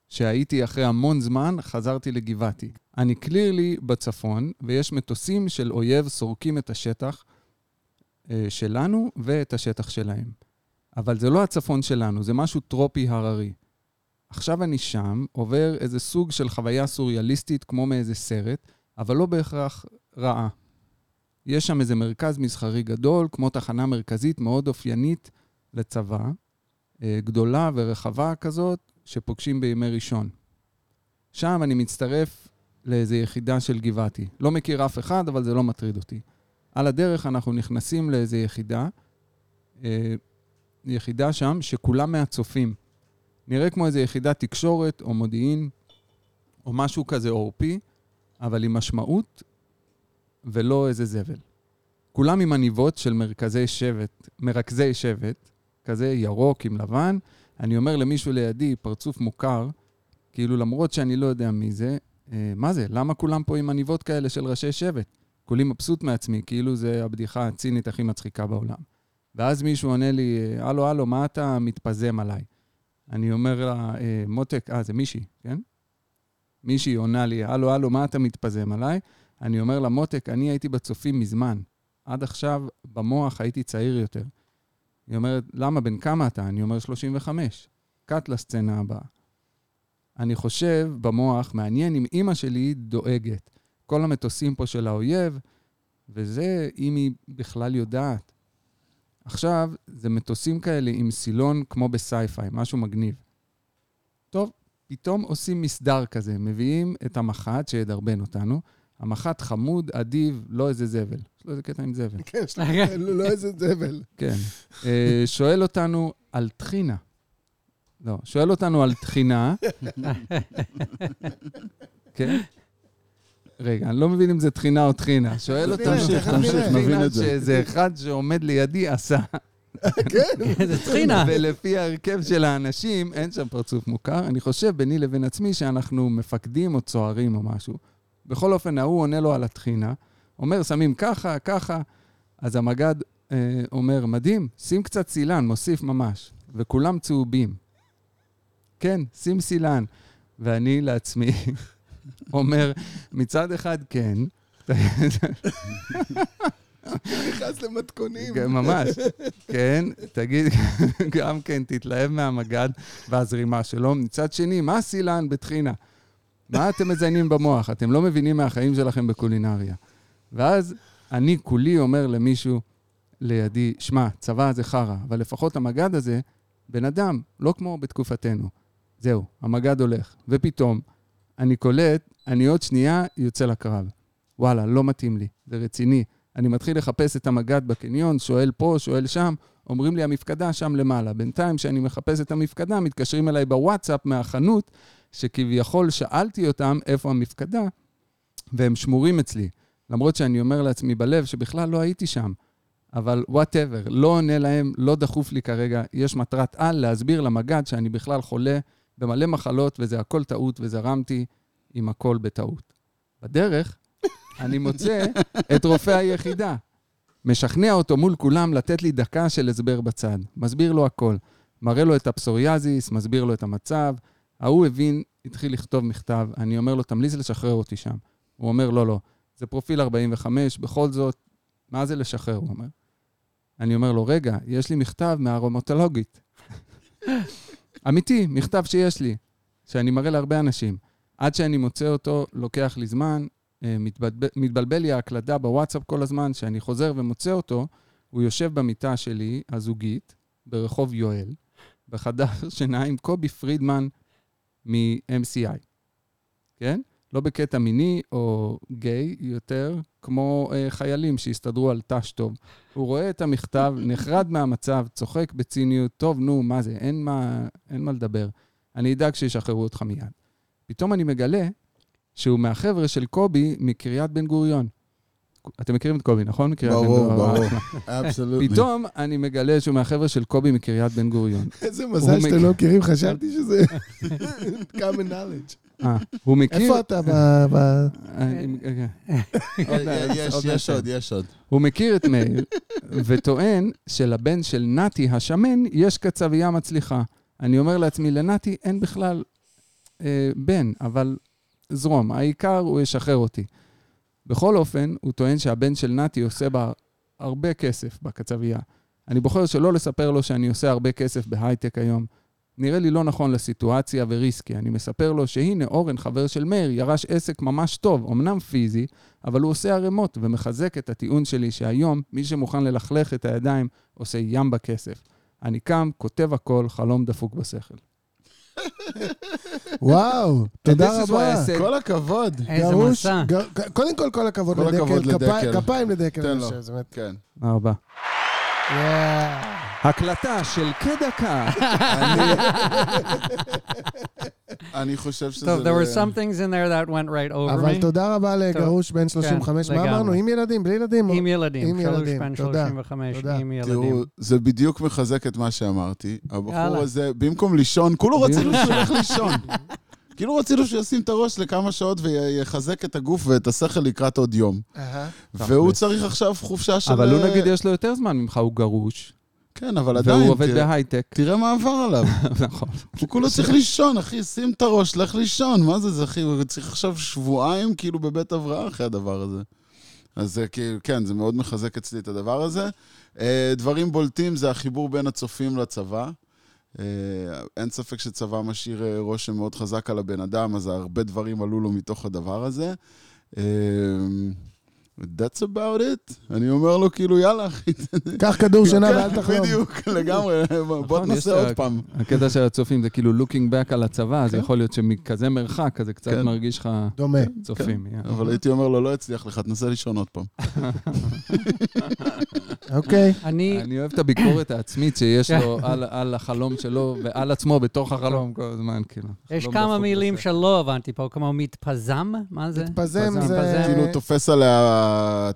שהייתי אחרי המון זמן, חזרתי לגבעתי. אני קלירלי בצפון, ויש מטוסים של אויב סורקים את השטח אה, שלנו ואת השטח שלהם. אבל זה לא הצפון שלנו, זה משהו טרופי הררי. עכשיו אני שם, עובר איזה סוג של חוויה סוריאליסטית כמו מאיזה סרט, אבל לא בהכרח רעה. יש שם איזה מרכז מסחרי גדול, כמו תחנה מרכזית מאוד אופיינית לצבא, אה, גדולה ורחבה כזאת, שפוגשים בימי ראשון. שם אני מצטרף לאיזו יחידה של גבעתי. לא מכיר אף אחד, אבל זה לא מטריד אותי. על הדרך אנחנו נכנסים לאיזו יחידה, אה, יחידה שם שכולם מהצופים. נראה כמו איזו יחידת תקשורת או מודיעין, או משהו כזה עורפי, אבל עם משמעות ולא איזה זבל. כולם עם עניבות של מרכזי שבט, מרכזי שבט, כזה ירוק עם לבן. אני אומר למישהו לידי, פרצוף מוכר, כאילו למרות שאני לא יודע מי זה, אה, מה זה? למה כולם פה עם עניבות כאלה של ראשי שבט? כולי מבסוט מעצמי, כאילו זה הבדיחה הצינית הכי מצחיקה בעולם. ואז מישהו עונה לי, הלו, הלו, מה אתה מתפזם עליי? אני אומר לה, "אה, מותק, אה, זה מישהי, כן? מישהי עונה לי, הלו, הלו, מה אתה מתפזם עליי? אני אומר לה, מותק, אני הייתי בצופים מזמן. עד עכשיו, במוח הייתי צעיר יותר. היא אומרת, למה, בן כמה אתה? אני אומר, 35. קאט לסצנה הבאה. אני חושב במוח, מעניין אם אימא שלי דואגת. כל המטוסים פה של האויב, וזה אם היא בכלל יודעת. עכשיו, זה מטוסים כאלה עם סילון כמו בסייפיי, משהו מגניב. טוב, פתאום עושים מסדר כזה, מביאים את המח"ט שידרבן אותנו. המח"ט חמוד, אדיב, לא איזה זבל. יש לו איזה קטע עם זבל. כן, יש לך לא איזה זבל. כן. אה, שואל אותנו על טחינה. לא, שואל אותנו על טחינה. כן? רגע, אני לא מבין אם זה טחינה או טחינה. שואל אותנו תמשיך, תמשיך, נבין את זה. שאיזה אחד שעומד לידי עשה. כן, זה טחינה. ולפי ההרכב של האנשים, אין שם פרצוף מוכר. אני חושב ביני לבין עצמי שאנחנו מפקדים או צוערים או משהו. בכל אופן, ההוא עונה לו על הטחינה, אומר, שמים ככה, ככה. אז המג"ד אה, אומר, מדהים, שים קצת סילן, מוסיף ממש. וכולם צהובים. כן, שים סילן. ואני לעצמי אומר, מצד אחד כן, נכנס למתכונים. כן, ממש. כן, תגיד, גם כן, תתלהב מהמג"ד והזרימה שלו. מצד שני, מה סילן בטחינה? מה אתם מזיינים במוח? אתם לא מבינים מהחיים שלכם בקולינריה. ואז אני כולי אומר למישהו לידי, שמע, צבא זה חרא, אבל לפחות המג"ד הזה, בן אדם, לא כמו בתקופתנו. זהו, המג"ד הולך. ופתאום, אני קולט, אני עוד שנייה יוצא לקרב. וואלה, לא מתאים לי, זה רציני. אני מתחיל לחפש את המג"ד בקניון, שואל פה, שואל שם, אומרים לי, המפקדה שם למעלה. בינתיים, כשאני מחפש את המפקדה, מתקשרים אליי בוואטסאפ מהחנות, שכביכול שאלתי אותם איפה המפקדה, והם שמורים אצלי. למרות שאני אומר לעצמי בלב שבכלל לא הייתי שם. אבל whatever, לא עונה להם, לא דחוף לי כרגע. יש מטרת על להסביר למג"ד שאני בכלל חולה במלא מחלות, וזה הכל טעות, וזרמתי עם הכל בטעות. בדרך, אני מוצא את רופא היחידה. משכנע אותו מול כולם לתת לי דקה של הסבר בצד. מסביר לו הכל. מראה לו את הפסוריאזיס, מסביר לו את המצב. ההוא הבין, התחיל לכתוב מכתב, אני אומר לו, תמליץ לשחרר אותי שם. הוא אומר, לא, לא, זה פרופיל 45, בכל זאת, מה זה לשחרר, הוא אומר. אני אומר לו, רגע, יש לי מכתב מהרומטולוגית. אמיתי, מכתב שיש לי, שאני מראה להרבה אנשים. עד שאני מוצא אותו, לוקח לי זמן, אה, מתבלבל, מתבלבל לי ההקלדה בוואטסאפ כל הזמן, שאני חוזר ומוצא אותו, הוא יושב במיטה שלי, הזוגית, ברחוב יואל, בחדר שינה עם קובי פרידמן מ-MCI, כן? לא בקטע מיני או גיי יותר, כמו אה, חיילים שהסתדרו על ת"ש טוב. הוא רואה את המכתב, נחרד מהמצב, צוחק בציניות, טוב, נו, מה זה, אין מה, אין מה לדבר. אני אדאג שישחררו אותך מיד. פתאום אני מגלה שהוא מהחבר'ה של קובי מקריית בן גוריון. אתם מכירים את קובי, נכון? ברור. ברור. אבסולוטלי. פתאום אני מגלה שהוא מהחבר'ה של קובי מקריית בן גוריון. איזה הוא מזל שאתם לא מכירים, חשבתי שזה common knowledge. אה, הוא מכיר... איפה אתה ב- יש, עוד יש מעט. עוד, יש עוד. הוא מכיר את מאיר, וטוען שלבן של נתי השמן יש קצבייה מצליחה. אני אומר לעצמי, לנתי אין בכלל אה, בן, אבל זרום, העיקר הוא ישחרר אותי. בכל אופן, הוא טוען שהבן של נתי עושה בה הרבה כסף בקצבייה. אני בוחר שלא לספר לו שאני עושה הרבה כסף בהייטק היום. נראה לי לא נכון לסיטואציה וריסקי. אני מספר לו שהנה אורן, חבר של מאיר, ירש עסק ממש טוב, אמנם פיזי, אבל הוא עושה ערימות ומחזק את הטיעון שלי שהיום מי שמוכן ללכלך את הידיים עושה ים בכסף. אני קם, כותב הכל, חלום דפוק בשכל. וואו, תודה רבה. כל הכבוד. איזה גרוש, מסע. קודם כל, כל הכבוד לדקל. כפי- לדקל. כפיים לדקל. תן לו. כן. תודה רבה. הקלטה של כדקה. אני חושב שזה... טוב, there were some things in there that went right over אבל me. תודה רבה לגרוש בן 35. מה לגמרי. אמרנו? עם ילדים? בלי ילדים? עם ילדים, עם שלוש ילדים, בן תודה, 35, תודה. עם תראו, ילדים. זה בדיוק מחזק את מה שאמרתי. הבחור. הזה, במקום לישון, כולו רצינו שהוא ילך לישון. כאילו רצינו שהוא ישים את הראש לכמה שעות ויחזק את הגוף ואת השכל לקראת עוד יום. והוא צריך עכשיו חופשה של... אבל הוא נגיד יש לו יותר זמן ממך, הוא גרוש, כן, אבל עדיין, והוא עובד בהייטק. תראה מה עבר עליו. נכון. הוא כולו צריך לישון, אחי, שים את הראש, לך לישון. מה זה, זה, אחי? הוא צריך עכשיו שבועיים כאילו בבית הבראה אחרי הדבר הזה. אז זה כאילו, כן, זה מאוד מחזק אצלי את הדבר הזה. אה, דברים בולטים זה החיבור בין הצופים לצבא. אה, אין ספק שצבא משאיר אה, רושם מאוד חזק על הבן אדם, אז הרבה דברים עלו לו מתוך הדבר הזה. That's about it. אני אומר לו, כאילו, יאללה, אחי. קח כדור שינה כן, ואל תחלום. בדיוק, לגמרי. בוא נכון, תנסה את עוד פעם. הקטע של הצופים זה כאילו looking back על הצבא, אז כן. יכול להיות שמכזה מרחק, אז זה קצת כן. מרגיש לך דומה. צופים. אבל הייתי אומר לו, לא הצליח לך, תנסה לישון עוד פעם. אוקיי. אני, אני אוהב את הביקורת העצמית שיש לו על- על החלום שלו ועל עצמו בתוך החלום כל הזמן, כאילו. יש כמה מילים. שלא הבנתי פה, כמו מתפזם, מה זה? מתפזם. זה... כאילו, תופס עליה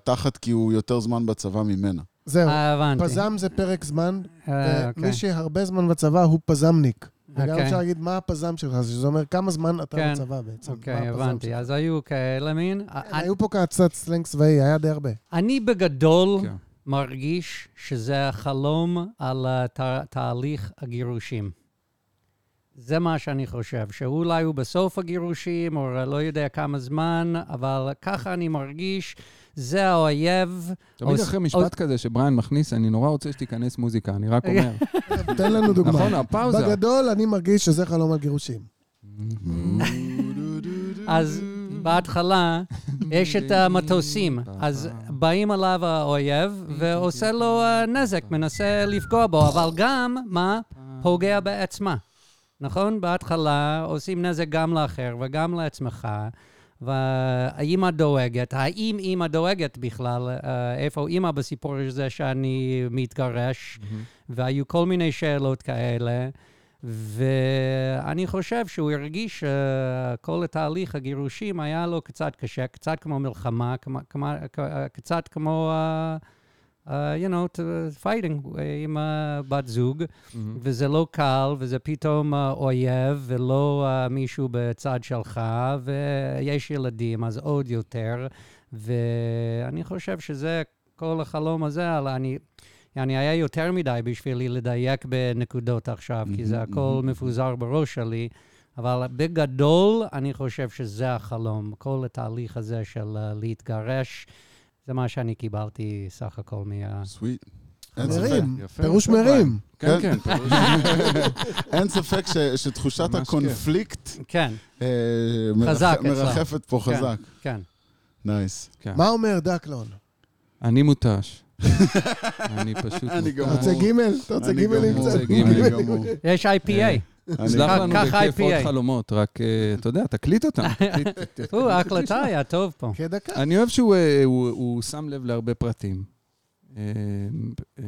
תחת כי הוא יותר זמן בצבא ממנה. זהו. אה, הבנתי. פזם זה פרק זמן. אה, אוקיי. מי שהרבה זמן בצבא הוא פזמניק. וגם אוקיי. אפשר להגיד מה הפזם שלך, שזה אומר כמה זמן אתה כן. בצבא בעצם. אוקיי, הבנתי. אז היו כאלה מין. כן, אני- היו פה קצת סלנג צבאי, היה די הרבה. אני בגדול כן. מרגיש שזה החלום על תהליך הגירושים. זה מה שאני חושב, שאולי הוא בסוף הגירושים, או לא יודע כמה זמן, אבל ככה אני מרגיש, זה האויב. תמיד אחרי משפט כזה שבריאן מכניס, אני נורא רוצה שתיכנס מוזיקה, אני רק אומר. תן לנו דוגמה. נכון, הפאוזה. בגדול, אני מרגיש שזה חלום על גירושים. אז בהתחלה יש את המטוסים, אז באים עליו האויב ועושה לו נזק, מנסה לפגוע בו, אבל גם, מה? פוגע בעצמה. נכון? בהתחלה עושים נזק גם לאחר וגם לעצמך, והאימא דואגת. האם אימא דואגת בכלל? אה, איפה אימא בסיפור הזה שאני מתגרש? והיו כל מיני שאלות כאלה. ואני חושב שהוא הרגיש שכל התהליך הגירושים היה לו קצת קשה, קצת כמו מלחמה, כמו, קצת כמו, uh, uh, you know, to- fighting uh, עם uh, בת זוג, וזה לא קל, וזה פתאום uh, אויב, ולא uh, מישהו בצד שלך, ויש ילדים, אז עוד יותר. ואני חושב שזה, כל החלום הזה, על אני... אני היה יותר מדי בשבילי לדייק בנקודות עכשיו, כי זה הכל מפוזר בראש שלי, אבל בגדול, אני חושב שזה החלום. כל התהליך הזה של אה, להתגרש, זה מה שאני קיבלתי סך הכל מה... סוויט. מרים, פירוש מרים. כן, כן. אין ספק שתחושת הקונפליקט כן, אה. מרחפת פה כן. חזק. כן. nice. כן. מה אומר דקלון? אני מותש. אני פשוט אני. גמור. אתה רוצה גימל? אתה רוצה אני גימלים קצת? אני גמור. יש IPA. אני- שלח לנו בכיף עוד. חלומות, רק, אה, אתה יודע, תקליט אותם. או, ההקלטה היה טוב פה. כדקה. אני אוהב שהוא אה, הוא- הוא שם לב להרבה פרטים. אה, אה,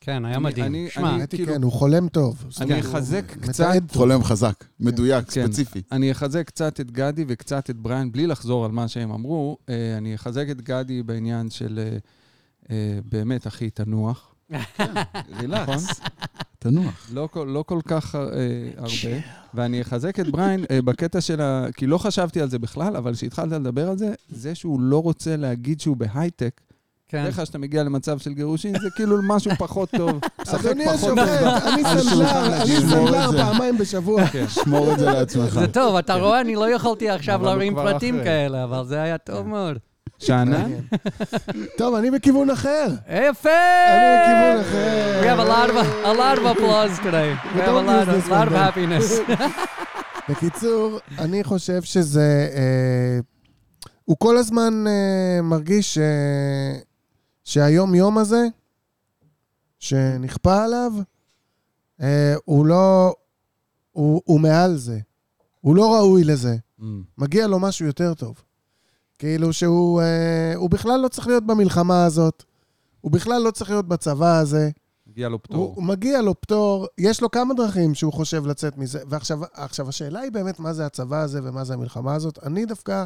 כן, היה מדהים. אני- שמע, כאילו- כן, הוא חולם טוב. אני אחזק הוא קצת-. חולם חזק, מדויק, כן. ספציפי. אני אחזק קצת את גדי וקצת את בריאן, בלי לחזור על מה שהם אמרו. אה, אני אחזק את גדי בעניין של אה, אה, באמת, אחי, תנוח. רילקס. תנוח. לא, כל- לא כל כך אה, הרבה. ואני אחזק את בריין אה, בקטע של ה... כי לא חשבתי על זה בכלל, אבל כשהתחלת לדבר על זה, זה שהוא לא רוצה להגיד שהוא בהייטק, כן. בדרך כלל כשאתה מגיע למצב של גירושין, זה כאילו משהו פחות טוב. משחק אדוני השופט, אני סנדלר, אני. סנדלר זה. פעמיים בשבוע. שמור את זה לעצמך. זה טוב, אתה רואה, אני לא יכולתי עכשיו להרים פרטים. כאלה, אבל זה היה טוב מאוד. שאנן? טוב, אני בכיוון אחר. יפה! אני בכיוון אחר. We have a lot of a lot of applause today. We have a lot of, lot of happiness. בקיצור, אני חושב שזה... אה, הוא כל הזמן אה, מרגיש. שהיום-יום הזה, שנכפה עליו, אה, הוא לא... הוא, הוא מעל זה. הוא לא ראוי לזה. Mm. מגיע לו משהו יותר טוב. כאילו שהוא אה, הוא בכלל לא צריך להיות במלחמה הזאת, הוא בכלל לא צריך להיות בצבא הזה. מגיע לו הוא, פטור. הוא מגיע לו פטור, יש לו כמה דרכים שהוא חושב לצאת מזה. ועכשיו עכשיו השאלה היא באמת מה זה הצבא הזה ומה זה המלחמה הזאת. אני דווקא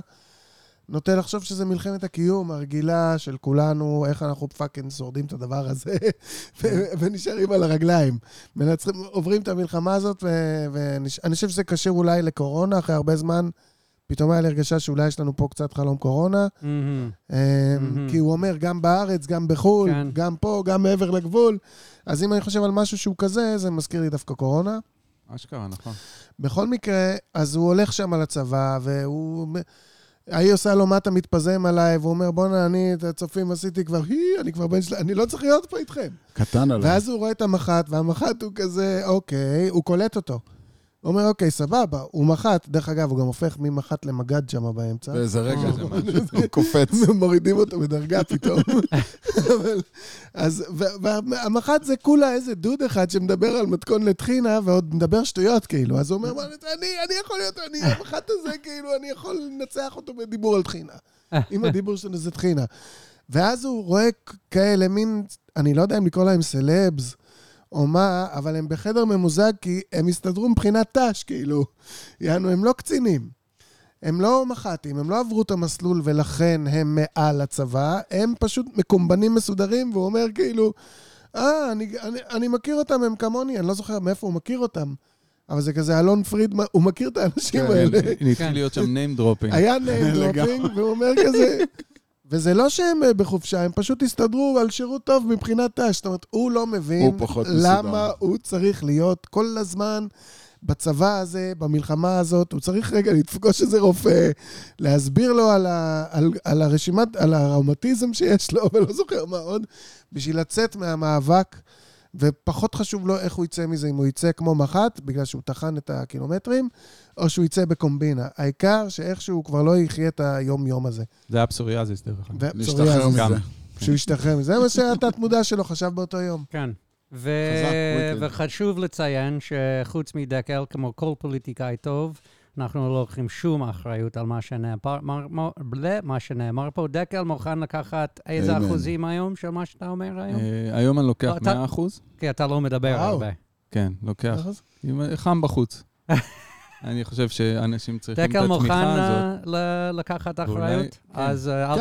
נוטה לחשוב שזה מלחמת הקיום הרגילה של כולנו, איך אנחנו פאקינג שורדים את הדבר הזה, ו- ונשארים על הרגליים. מנצחים, עוברים את המלחמה הזאת, ואני חושב שזה קשור אולי לקורונה, אחרי הרבה זמן. פתאום היה לי הרגשה שאולי יש לנו פה קצת חלום קורונה. אמ. כי הוא אומר, גם בארץ, גם בחו"ל, כן. גם פה, גם מעבר לגבול. אז אם אני חושב על משהו שהוא כזה, זה מזכיר לי דווקא קורונה. אשכרה, נכון. בכל מקרה, אז הוא הולך שם לצבא, והוא... ההיא עושה לו, מה אתה מתפזם עליי? והוא אומר, בואנה, אני את הצופים עשיתי כבר, היא, אני כבר בן של... אני לא צריך להיות פה איתכם. קטן עליו. ואז הוא רואה את המח"ט, והמח"ט הוא כזה, אוקיי, הוא קולט אותו. הוא אומר, אוקיי, סבבה, הוא מח"ט. דרך אגב, הוא גם הופך ממח"ט למג"ד שם באמצע. באיזה רגע זה משהו. הוא קופץ. מורידים אותו בדרגה פתאום. אבל, אז, והמח"ט זה כולה איזה דוד אחד שמדבר על מתכון לטחינה, ועוד מדבר שטויות, כאילו. אז הוא אומר, "מה, אני, אני יכול להיות, אני, המח"ט הזה, כאילו, אני יכול לנצח אותו בדיבור על טחינה. אם הדיבור שלנו זה טחינה. ואז הוא רואה כאלה מין, אני לא יודע אם לקרוא להם סלבס, או מה, אבל הם בחדר ממוזג כי הם הסתדרו מבחינת ת"ש, כאילו. יענו, הם לא קצינים. הם לא מח"טים, הם לא עברו את המסלול ולכן הם מעל הצבא, הם פשוט מקומבנים מסודרים, והוא אומר כאילו, אה, אני, אני, אני מכיר אותם, הם כמוני, אני לא זוכר מאיפה הוא מכיר אותם. אבל זה כזה אלון פרידמן, הוא מכיר את האנשים כן, האלה. התחיל להיות שם name dropping. היה name dropping, והוא אומר כזה... וזה לא שהם אה, בחופשה, הם פשוט הסתדרו על שירות טוב מבחינת ת"ש. זאת אומרת, הוא לא מבין הוא פחות מסודר. למה הוא צריך להיות כל הזמן בצבא הזה, במלחמה הזאת. הוא צריך רגע לפגוש איזה רופא, להסביר לו על, ה, על, על הרשימת, על הראומטיזם שיש לו, ולא זוכר מה עוד, בשביל לצאת מהמאבק. ופחות חשוב לו איך הוא יצא מזה, אם הוא יצא כמו מח"ט, בגלל שהוא טחן את הקילומטרים, או שהוא יצא בקומבינה. העיקר שאיכשהו הוא כבר לא יחיה את היום-יום הזה. זה היה פסוריאזיס, דרך אגב. להשתחרר ופסוריאזיס, מזה. שהוא ישתחרר מזה. זה מה שהתת-מודע שלו חשב באותו יום. כן. ו... חזק. וחשוב לציין שחוץ מדקל, כמו כל פוליטיקאי טוב, אנחנו לא לוקחים שום אחריות על מה שנאמר, מר- מר- ble- מה שנאמר פה. דקל מוכן לקחת איזה אמן. אחוזים היום של מה שאתה אומר היום? אה, היום אני לוקח אתה- 100 אחוז. כי אתה לא מדבר. הרבה. כן, לוקח. חם בחוץ. אני חושב שאנשים צריכים את מוכן התמיכה הזאת. אה, ל- לקחת אחריות? כן. אז אה,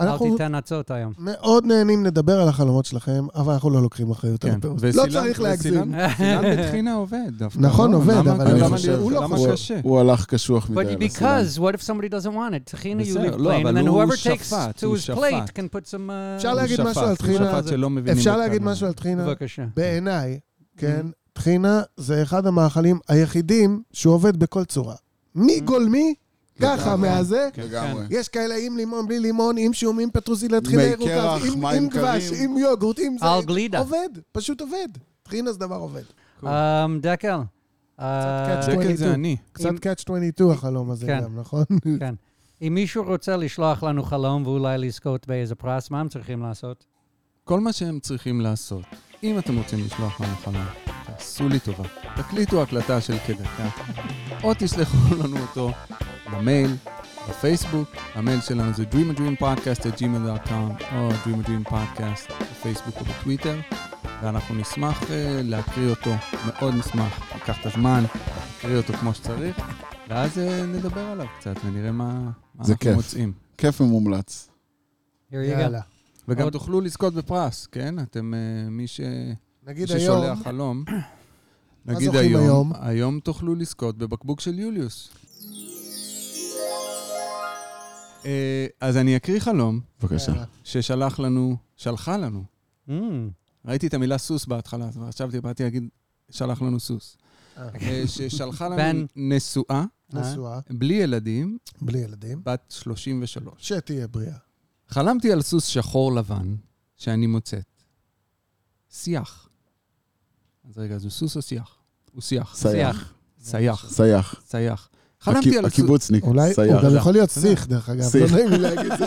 אל תיתן עצות היום. מאוד נהנים לדבר על החלומות שלכם, אבל אנחנו לא לוקחים אחריות על כן. הפירוש. וסילן- לא צריך להגזים. סילן בטחינה עובד דווקא. נכון, לא? עובד, אבל אני חושב- לא למה חושב. קשה? הוא הלך קשוח מדי But הסלם. because, what if somebody doesn't want it? טחינה, you בסדר, leave לא, plain, אבל and then הוא whoever takes שפט, to הוא his שפט. plate can put some... uh, אפשר להגיד משהו על טחינה? מבינים אפשר להגיד. משהו על טחינה? בבקשה. בעיניי, כן, טחינה זה אחד המאכלים היחידים שהוא עובד בכל צורה. מגולמי, ככה, לגמרי. מהזה. לגמרי. יש כאלה עם לימון, בלי לימון, עם שום, עם פטרוזילה, טחינה מי ירוקה, עם- דבש. עם יוגורט, עם זה. על גלידה. עובד, פשוט עובד. טחינה זה דבר עובד. Um, דקל. catch דקל 22. זה אני. קצת catch 22 החלום הזה כן. גם, נכון? כן. אם מישהו רוצה לשלוח לנו חלום ואולי לזכות באיזה פרס, מה הם צריכים לעשות? כל מה שהם צריכים לעשות, אם אתם רוצים לשלוח לנו חלום, תעשו לי טובה. תקליטו הקלטה של כדקה, או תשלחו לנו אותו במייל, בפייסבוק. המייל שלנו זה dreamadreampodcast@gmail.com או dreamadreampodcast בפייסבוק או בטוויטר, ואנחנו נשמח uh, להקריא אותו, מאוד נשמח. ניקח את הזמן, נקריא אותו כמו שצריך, ואז uh, נדבר עליו קצת ונראה מה, מה זה אנחנו כיף. מוצאים. כיף ומומלץ. יאללה. וגם עוד- תוכלו לזכות בפרס, כן? אתם, uh, מי ש... נגיד היום, ששולח חלום. נגיד היום, היום? היום תוכלו לזכות בבקבוק של יוליוס. אה, אז אני אקריא חלום בבקשה. ששלח לנו, שלחה לנו. Mm. ראיתי את המילה סוס בהתחלה, אז חשבתי, באתי להגיד, שלח לנו סוס. אה. אה, ששלחה לנו בן. נשואה, נשואה, בלי ילדים, בלי ילדים, בת 33. שתהיה בריאה. חלמתי על סוס שחור לבן שאני מוצאת. שיח. אז רגע, אז הוא סוס או שיח? הוא שיח. סייח. סייח. סייח. סייח. חלמתי על סוס... הקיבוצניק. אולי, הוא סייח. גם יכול להיות סיך, דרך אגב. לא נעים לי להגיד, זה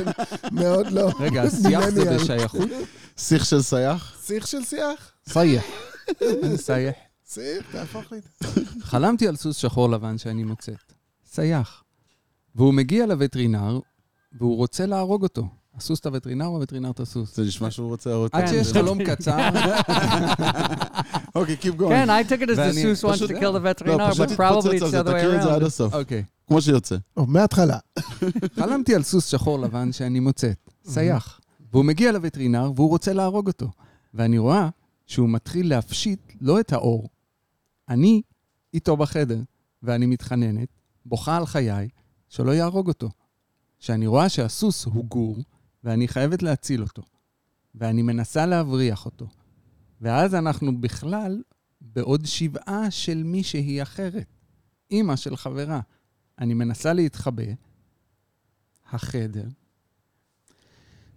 מאוד לא... רגע, שיח זה. בשייכות? שיח של סייח? סיך של שיח? סייח. סייח. סיך, תהפוך לי. חלמתי על סוס שחור לבן שאני מוצאת. סייח. והוא מגיע לווטרינר, והוא רוצה להרוג אותו. הסוס את הווטרינר או הווטרינר את הסוס? זה נשמע שהוא רוצה להראות... עד. שיש חלום קצר, אוקיי, Keep going. כן, I took it as the Seuss wants to kill the לא, veterinarian, but probably it's the זה, other way תקריא את זה עד around. הסוף. אוקיי. כמו שיוצא. או, מההתחלה. חלמתי על סוס שחור לבן שאני מוצאת, סייח. והוא מגיע לווטרינר והוא רוצה להרוג אותו. ואני רואה שהוא מתחיל להפשיט לא את האור. אני איתו בחדר, ואני מתחננת, בוכה על חיי, שלא יהרוג אותו. שאני רואה שהסוס הוא גור, ואני חייבת להציל אותו. ואני מנסה להבריח אותו. ואז אנחנו בכלל בעוד שבעה של מישהי אחרת. אימא של חברה. אני מנסה להתחבא, החדר,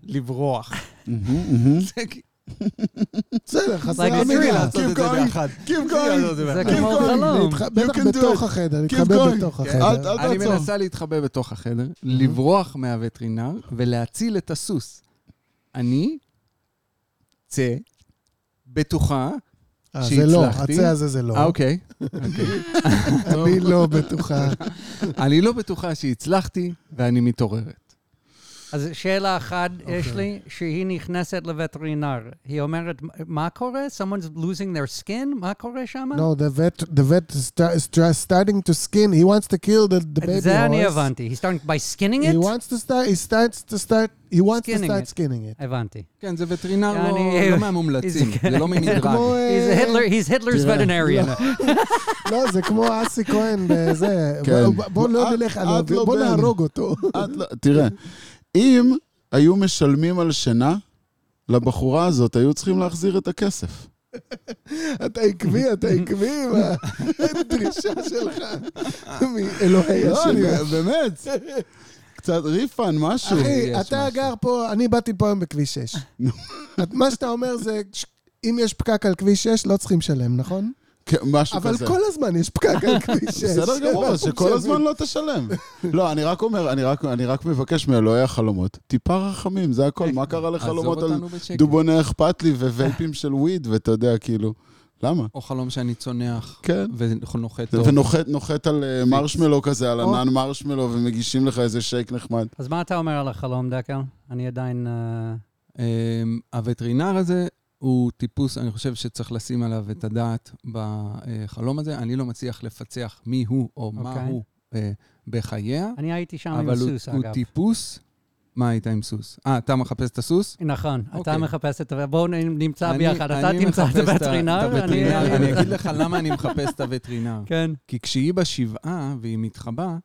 לברוח. זה בסדר, חסר המילה. thriller. לעשות את זה going. ביחד. Keep going. זה Keep כמו going. חלום. בטח בתוך. החדר, Keep להתחבא. בתוך כן, החדר. אני. מנסה להתחבא בתוך החדר, לברוח מהווטרינר ולהציל את הסוס. אני צא, בטוחה, אה, זה לא, שהצלחתי. הצא הזה זה לא. אה, אוקיי. אני לא בטוחה. אני לא בטוחה שהצלחתי, ואני מתעוררת. אז שאלה אחת אוקיי. יש לי, שהיא נכנסת לווטרינר. היא אומרת, מה קורה? Someone's losing their skin? מה קורה שם? No, the vet, the vet is, starting to skin. He wants to kill the, the baby את זה אני horse. הבנתי. He's starting by skinning He it? wants to start, he starts to start, he wants to start it. skinning it. הבנתי. כן, זה וטרינר לא- לא מהמומלצים, זה- לא ממדרג. He's אה, Hitler, he's Hitler's veterinarian. לא, זה כמו אסי כהן בזה. כן. בוא- לא נלך עליו, לא בוא. נהרוג אותו. לא- תראה, אם היו משלמים על שינה, לבחורה הזאת היו צריכים להחזיר את הכסף. אתה עקבי, אתה עקבי עם הדרישה שלך מאלוהי לא, אני- השם. באמת. קצת ריפן, משהו. אחי, אתה משהו. גר פה, אני באתי פה היום בכביש 6. מה שאתה אומר זה, אם יש פקק על כביש 6, לא צריכים לשלם, נכון? כן, משהו אבל כזה. כל הזמן יש פקק על כביש 6. בסדר גמור, אז שכל הזמן לא תשלם. לא, אני רק אומר, אני רק- אני רק מבקש מאלוהי החלומות, טיפה רחמים, זה הכל. מה קרה לחלומות על. דובוני אכפת לי ווייפים של וויד, ואתה יודע, כאילו, למה? או חלום שאני צונח כן. ונוחת טוב. ונוחת נוחת על אה, מרשמלו כזה, על או. ענן מרשמלו, ומגישים לך איזה שייק נחמד. אז מה אתה אומר על החלום, דקל? אני עדיין... אה, אמ, הווטרינר הזה הוא טיפוס, אני חושב שצריך לשים עליו את הדעת בחלום הזה. אני לא מצליח לפצח מי הוא או מה אוקיי. הוא אה, בחייה, אני הייתי שם עם אבל הוא הסוס, הוא אגב. טיפוס... מה היית עם סוס? אה, אתה מחפש את הסוס? נכון, אתה אוקיי. מחפש את. בואו נמצא אני- ביחד. אתה אני תמצא את הווטרינר. אני... אני אגיד לך למה אני מחפש את הווטרינר. כן. כי כשהיא בשבעה והיא מתחבאה,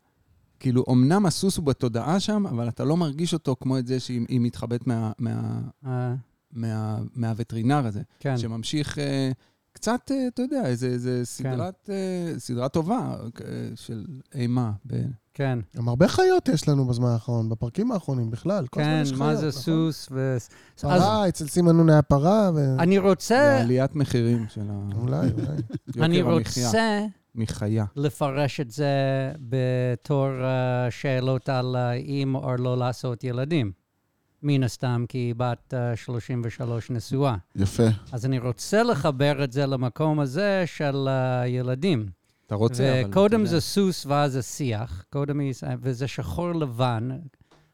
כאילו, אמנם הסוס הוא בתודעה שם, אבל אתה לא מרגיש אותו כמו את זה שהיא היא מתחבאת מה, מה, אה, מה, מהווטרינר הזה. כן. שממשיך אה, קצת, אה, אתה יודע, איזה, איזה סדרת, אה, סדרה טובה אה, של אימה. ב... כן. גם הרבה חיות יש לנו בזמן האחרון, בפרקים האחרונים בכלל. כן, מה זה נכון? סוס ו... פרה, אצל סימן נון היה פרה, ו... אני זה רוצה... עליית מחירים של ה- אולי, אולי. יוקר אני. רוצה מחיה. לפרש את זה בתור uh, שאלות על uh, אם או לא לעשות ילדים. מן הסתם, כי היא בת uh, 33 נשואה. יפה. אז אני רוצה לחבר את זה למקום הזה של uh, ילדים. אתה רוצה, אבל... וקודם. זה סוס ואז זה שיח, קודם היא- וזה שחור לבן,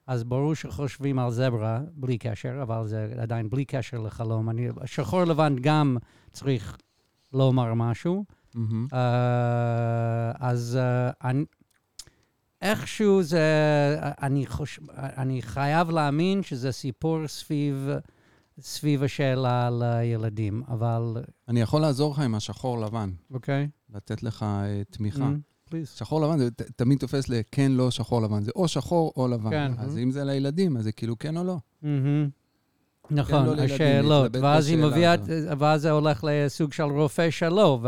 אז ברור שחושבים על זברה, בלי קשר, אבל זה עדיין בלי קשר לחלום. אני, שחור לבן גם צריך לומר משהו. מהמם. אה, אז אה, אני, איכשהו זה, אני, חוש, אני חייב להאמין שזה סיפור סביב, סביב השאלה על הילדים, אבל, אני יכול לעזור לך עם השחור לבן, אוקיי? לתת לך אה, תמיכה. פליז. שחור לבן זה ת- תמיד תופס לכן, לא, שחור לבן. זה או שחור או לבן. כן. אז אם זה לילדים, אז זה כאילו כן או לא. מהמם. נכון, לא לילדים, השאלות. ואז היא מביאה. ואז זה הולך לסוג של רופא שלו,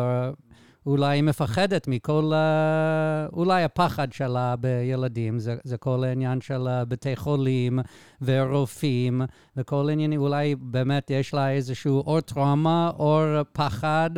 ואולי היא מפחדת מכל, ה- אולי הפחד שלה בילדים, זה, זה כל העניין של בתי חולים ורופאים, וכל העניינים, אולי באמת יש לה איזשהו או טראומה או פחד.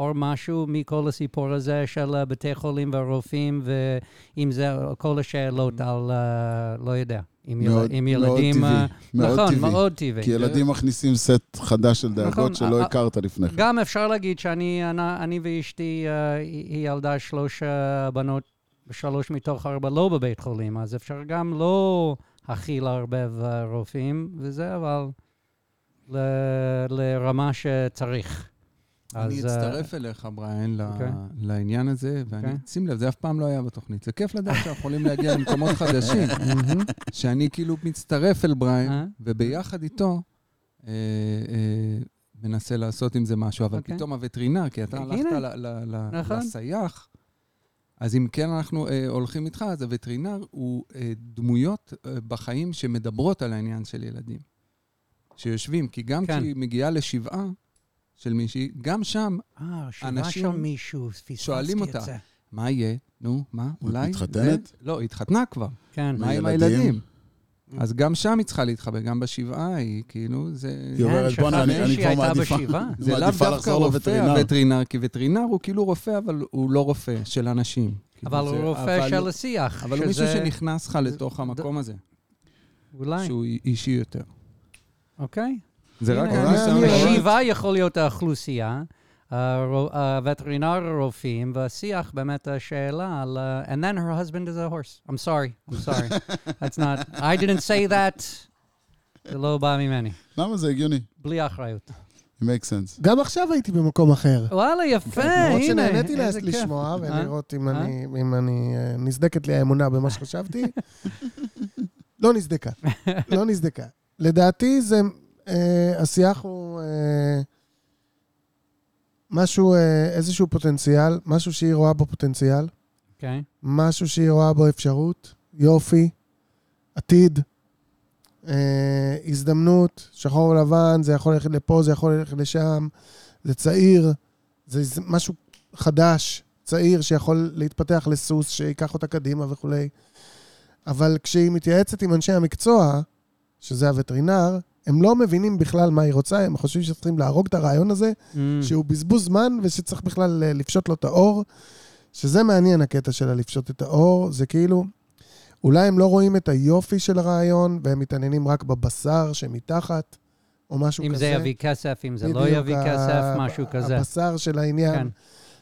או משהו מכל הסיפור הזה של בתי חולים והרופאים, ואם זה כל השאלות על, אה, לא יודע, עם, יל, מאוד- עם מאוד ילדים... טבעי, אה, מאוד נכון, טבעי. מאוד טבעי. כי ילדים מכניסים סט חדש של נכון, דאגות שלא ה- הכרת לפני כן. גם אפשר להגיד שאני אני, אני ואשתי, אה, היא ילדה שלוש אה, בנות, שלוש מתוך ארבע לא בבית חולים, אז אפשר גם לא הכי לערבב אה, רופאים וזה, אבל ל- לרמה שצריך. אני אה, אצטרף אליך, בריין, ל- אוקיי. לעניין הזה, ואני, אוקיי. שים לב, זה אף פעם לא היה בתוכנית. זה כיף לדעת שאנחנו יכולים להגיע למקומות חדשים. שאני כאילו מצטרף אל בריין, אה? וביחד איתו אה, מנסה לעשות עם זה משהו, אבל אוקיי. פתאום הווטרינר, כי אתה. הלכת נכון. לסייח, אז אם כן אנחנו אה, הולכים איתך, אז הווטרינר הוא אה, דמויות אה, בחיים שמדברות על העניין של ילדים. שיושבים, כי גם כן. כשהיא מגיעה לשבעה של מישהי, גם שם, אה, שבעה אנשים של מישהו, פספסתי שואלים את אותה. זה. מה יהיה? נו, מה? אולי? מתחתנת? זה? לא, היא התחתנה כבר. כן. מה עם ילדים? הילדים? אז גם שם היא צריכה להתחבר, גם בשבעה היא, כאילו, זה... היא אומרת, כן, בואנה, אני שכחתי אני שהיא כבר הייתה מעדיפה. בשבעה. זה לאו מעדיפה דווקא לחזור רופא לווטרינר. הווטרינר, כי וטרינר הוא כאילו רופא, אבל הוא לא רופא של אנשים. כאילו, אבל זה- הוא רופא אבל של השיח. אבל הוא מישהו שזה- שנכנס לך לתוך המקום הזה, אולי, שהוא אישי יותר. אוקיי. זה רק הניסיון. ישיבה יכול להיות האוכלוסייה, הווטרינר הרופאים, והשיח באמת השאלה על... uh, And then her husband is a horse. I'm sorry, I'm sorry. That's not... I didn't say that. זה לא בא ממני. למה זה הגיוני? בלי אחריות. It makes sense. גם עכשיו הייתי במקום אחר. וואלה, יפה, הנה. למרות שנהניתי. לשמוע אה? ולראות אם אה? אני, אם אני, אה, נסדקת לי האמונה במה שחשבתי. לא נסדקה, לא נסדקה. לדעתי זה, השיח הוא אה, משהו, אה, איזשהו פוטנציאל, משהו שהיא רואה בו פוטנציאל, אוקיי. משהו שהיא רואה בו אפשרות, יופי, עתיד, אה, הזדמנות, שחור ולבן, זה יכול ללכת לפה, זה יכול ללכת לשם, זה צעיר, זה משהו חדש, צעיר, שיכול להתפתח לסוס, שייקח אותה קדימה וכולי. אבל כשהיא מתייעצת עם אנשי המקצוע, שזה הווטרינר, הם לא מבינים בכלל מה היא רוצה, הם חושבים שצריכים להרוג את הרעיון הזה, Mm. שהוא בזבוז זמן ושצריך בכלל אה, לפשוט לו את האור, שזה מעניין הקטע שלה לפשוט את האור, זה כאילו, אולי הם לא רואים את היופי של הרעיון והם מתעניינים רק בבשר שמתחת, או משהו אם כזה. זה יביא כסף, אם זה לא יביא ה- כסף, משהו כזה. הבשר של העניין כן.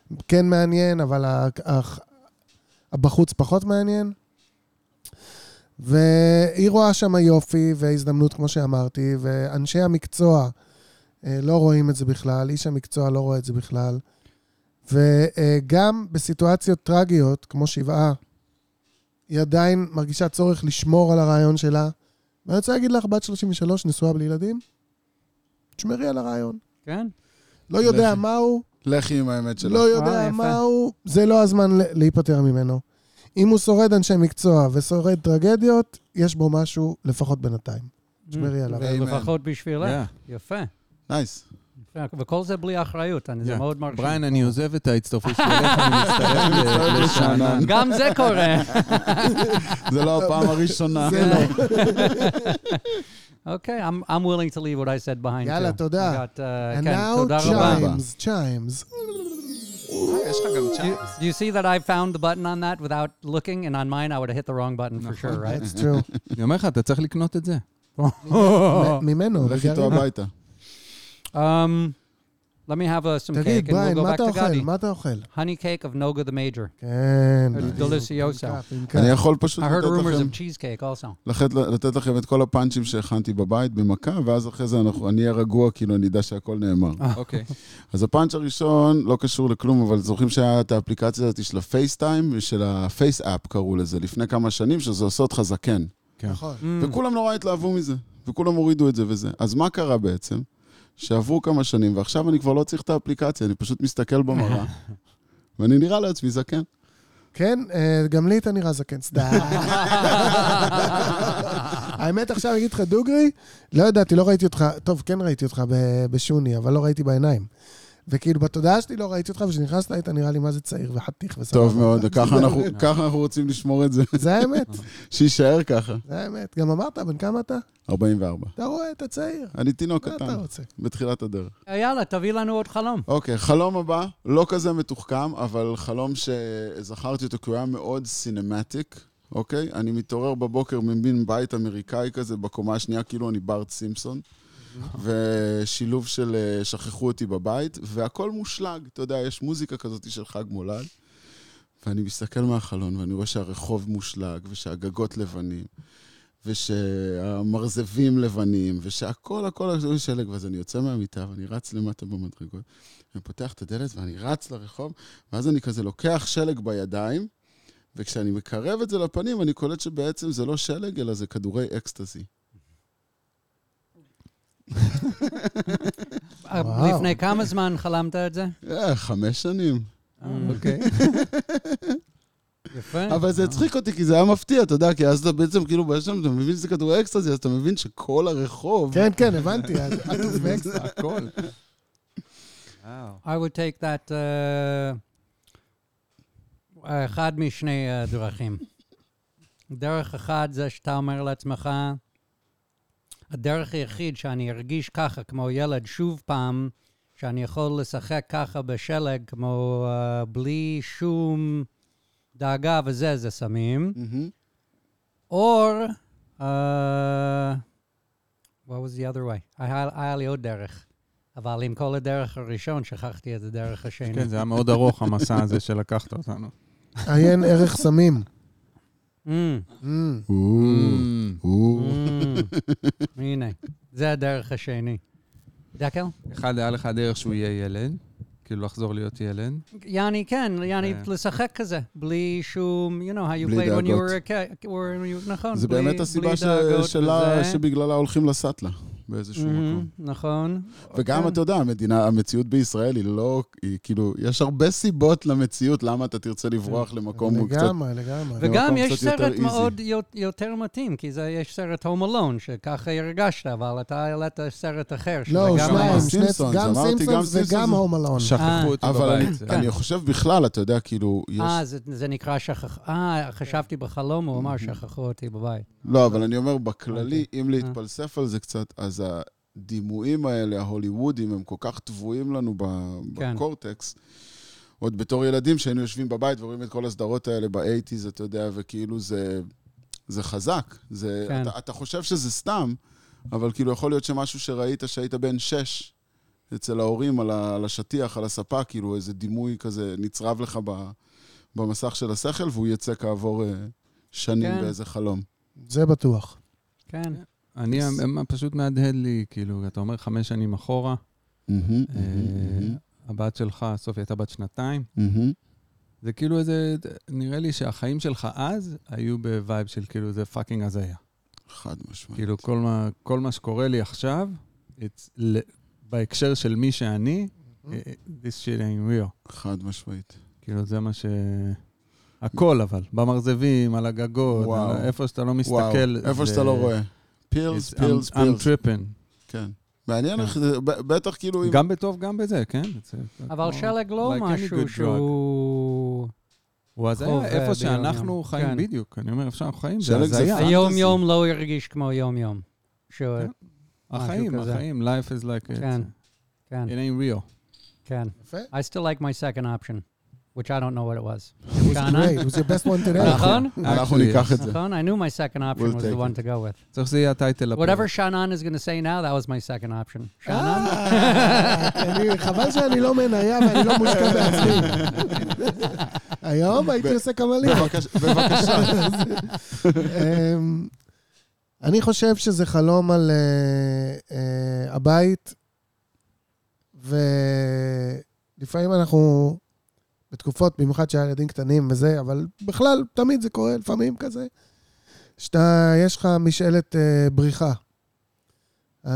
כן, כן מעניין, אבל ה- ה- הבחוץ פחות מעניין. והיא רואה שם יופי והזדמנות, כמו שאמרתי, ואנשי המקצוע אה, לא רואים את זה בכלל, איש המקצוע לא רואה את זה בכלל. וגם בסיטואציות טרגיות, כמו שבעה, היא עדיין מרגישה צורך לשמור על הרעיון שלה. ואני רוצה להגיד לך, בת 33, נשואה בלי ילדים, תשמרי על הרעיון. כן? לא יודע לכי. מהו, לכי עם האמת שלך. לא יודע וואי, יפה. מהו, זה לא הזמן ל- להיפטר ממנו. אם הוא שורד אנשי מקצוע ושורד טרגדיות, יש בו משהו לפחות בינתיים. תשמרי עליו. ולפחות בשבילך. יפה. nice. וכל זה בלי אחריות, אני- זה. מאוד מרשים. בריין, אני עוזב את ההצטרפות אליך, אני מצטרף לשאנן. גם זה קורה. זה לא הפעם הראשונה. זה לא. אוקיי, I'm I'm willing to leave what I said behind. יאללה, too. תודה. Uh, And now תודה רבה. רבה. chimes, chimes. יש לך גם Do you, do you see that I found the button on that without looking, and on mine I would have hit the wrong button for sure, right? It's true. אני אומר לך, אתה צריך לקנות את זה. מ- ממנו. לך איתו בגרעין. הביתה. Um, Let me have uh, some תגיד, cake, and we'll בריין, go מה back אתה to אוכל? Gadi. מה אתה אוכל? Honey cake of Noga the Major. כן. It's delicioso. כף. אני יכול פשוט I heard לתת rumors לכם, of cheesecake also. לתת, לתת לכם את כל הפאנצ'ים שהכנתי בבית במכה, ואז אחרי זה אנחנו, אני אהיה רגוע, כאילו אני אדע שהכל נאמר. אוקיי. אז הפאנץ' הראשון לא קשור לכלום, אבל זוכרים שהיה את האפליקציה הזאת של הפייסטיים ושל הפייס אפ קראו לזה, לפני כמה שנים, שזה עושה אותך זקן. כן. נכון. Mm. וכולם נורא התלהבו מזה, וכולם הורידו את זה וזה. אז מה קרה בעצם? שעברו כמה שנים, ועכשיו אני כבר לא צריך את האפליקציה, אני פשוט מסתכל במראה, ואני נראה לעצמי זקן. כן, אה, גם לי אתה נראה זקן. סתם. האמת, עכשיו אני אגיד לך דוגרי, לא ידעתי, לא ראיתי אותך, טוב, כן ראיתי אותך בשוני, אבל לא ראיתי בעיניים. וכאילו, בתודעה שלי לא ראיתי אותך, וכשנכנסת היית נראה לי מה זה צעיר וחתיך וסבבה. טוב מאוד, ככה אנחנו- ככה אנחנו רוצים לשמור את זה, זה האמת, שיישאר ככה. זה האמת. גם אמרת, בן כמה אתה? 44. אתה רואה, אתה צעיר. אני תינוק מה אתה קטן, רוצה? בתחילת הדרך. יאללה, תביא לנו עוד חלום. אוקיי, חלום הבא, לא כזה מתוחכם, אבל חלום שזכרתי אותו כי הוא היה מאוד סינמטיק, אוקיי? אני מתעורר בבוקר ממין בית אמריקאי כזה, בקומה השנייה, כאילו אני בארט סימפסון, ושילוב של אה, שכחו אותי בבית, והכל מושלג, אתה יודע, יש מוזיקה כזאת של חג מולד, ואני מסתכל מהחלון ואני רואה שהרחוב מושלג, ושהגגות לבנים. ושהמרזבים לבנים, ושהכל, הכל, הכל שלג, ואז אני יוצא מהמיטה ואני רץ למטה במדרגות, אני פותח את הדלת ואני רץ לרחוב, ואז אני כזה לוקח שלג בידיים, וכשאני מקרב את זה לפנים, אני קולט שבעצם זה לא שלג, אלא זה כדורי אקסטזי. לפני כמה זמן חלמת את זה? אה, חמש שנים. אוקיי. יפה. אבל זה הצחיק אותי, כי זה היה מפתיע, אתה יודע, כי אז אתה בעצם, כאילו, בעצם אתה מבין שזה כדורי אקסטזי, אז אתה מבין שכל הרחוב... כן, כן, הבנתי, עטוף באקסטרה. הכל. I would take that, uh, אחד משני uh, דרכים. דרך אחד זה שאתה אומר לעצמך, הדרך היחיד שאני ארגיש ככה, כמו ילד, שוב פעם, שאני יכול לשחק ככה בשלג, כמו uh, בלי שום דאגה וזה, זה סמים. מהמם. or, uh, what was the other way? היה היה לי עוד דרך. אבל עם כל הדרך הראשון, שכחתי את הדרך השני. כן, זה היה מאוד ארוך, המסע הזה שלקחת אותנו. עיין ערך סמים. Mm, Mm. או, Mm. או. mm. הנה, זה הדרך השני. דקל? אחד, היה לך דרך שהוא יהיה ילד, כאילו לחזור להיות ילד. יעני, כן, יעני, כן. לשחק כזה, בלי שום, you know, how you בלי played when you דאגות. were a kid, or you- נכון, זה בלי- באמת הסיבה בלי דאגות. שבגללה הולכים לסאטלה באיזשהו מהמם, מקום. נכון. וגם, כן. אתה יודע, המדינה, המציאות בישראל היא לא, היא כאילו, יש הרבה סיבות למציאות למה אתה תרצה לברוח למקום הוא קצת... לגמרי, לגמרי. וגם יש סרט. מאוד יו- יותר מתאים, כי זה, יש סרט הום אלון, שככה הרגשת, אבל אתה העלית סרט אחר, שזה לא, גם שניים, היה- שני- סימפסונס, גם סימפסונס וגם. הום אלון. שכחו אה. אותי אבל אני, בבית. זה- אני חושב בכלל, אתה יודע, כאילו, יש... אה, זה, זה נקרא שכח... אה, חשבתי בחלום, הוא אמר שכחו אותי בבית. לא, אבל אני אומר, בכללי, אוקיי. אם להתפלסף על זה קצת, אז הדימויים האלה, ההוליוודים, הם כל כך טבועים לנו ב- כן. בקורטקס. עוד בתור ילדים, שהיינו יושבים בבית ורואים את כל הסדרות האלה באייטיז, אתה יודע, וכאילו זה, זה חזק. זה, כן. אתה, אתה חושב שזה סתם, אבל כאילו יכול להיות שמשהו שראית שהיית בן שש, אצל ההורים, על, ה, על השטיח, על הספה, כאילו איזה דימוי כזה נצרב לך ב, במסך של השכל, והוא יצא כעבור אה, שנים כן. באיזה חלום. זה בטוח. כן. אני פשוט מהדהד לי, כאילו, אתה אומר חמש שנים אחורה, אה, הבת שלך, סופי הייתה בת שנתיים. זה כאילו איזה, נראה לי שהחיים שלך אז היו ב vibe של כאילו זה fucking הזיה. חד משמעית. כאילו כל מה, כל מה שקורה לי עכשיו, it's, בהקשר של מי שאני. אה, this shit ain't real. חד משמעית. כאילו זה מה ש... הכל אבל, במרזבים, על הגגות, וואו. על איפה שאתה לא מסתכל. וואו, איפה זה- שאתה לא רואה. פילס, it's- פילס, I'm- פילס. tripping. כן. מעניין כן. איך זה, ב- בטח כאילו. גם בטוב, גם בזה, כן? זה- אבל שלג לא משהו. שהוא... הוא הזיה, איפה. שאנחנו חיים, כן. בדיוק. אני אומר, איפה שאנחנו חיים, זה זה הזיה. היום-יום לא ירגיש כמו יום-יום. כן. החיים. החיים, life is like... כן, it. כן. It ain't real. כן. יפה. I still like my second option, which I don't know what it was. It was שאנן? great, it was your best one today. נכון? אנחנו ניקח את זה. נכון? I knew my second option was the one to go with. צריך שזה יהיה הטייטל הפרק. Whatever Shannon is going to say now, that was my second option. Shannon? אה, אני- חבל שאני לא מניה ואני לא מושקע בעצמי. היום הייתי עושה כמה לירות. בבקשה-. אמ, אני חושב שזה חלום על אה, אה, הבית, ולפעמים אנחנו בתקופות, במיוחד שהילדים קטנים וזה, אבל בכלל, תמיד זה קורה, לפעמים כזה, שאתה, יש לך משאלת אה, בריחה.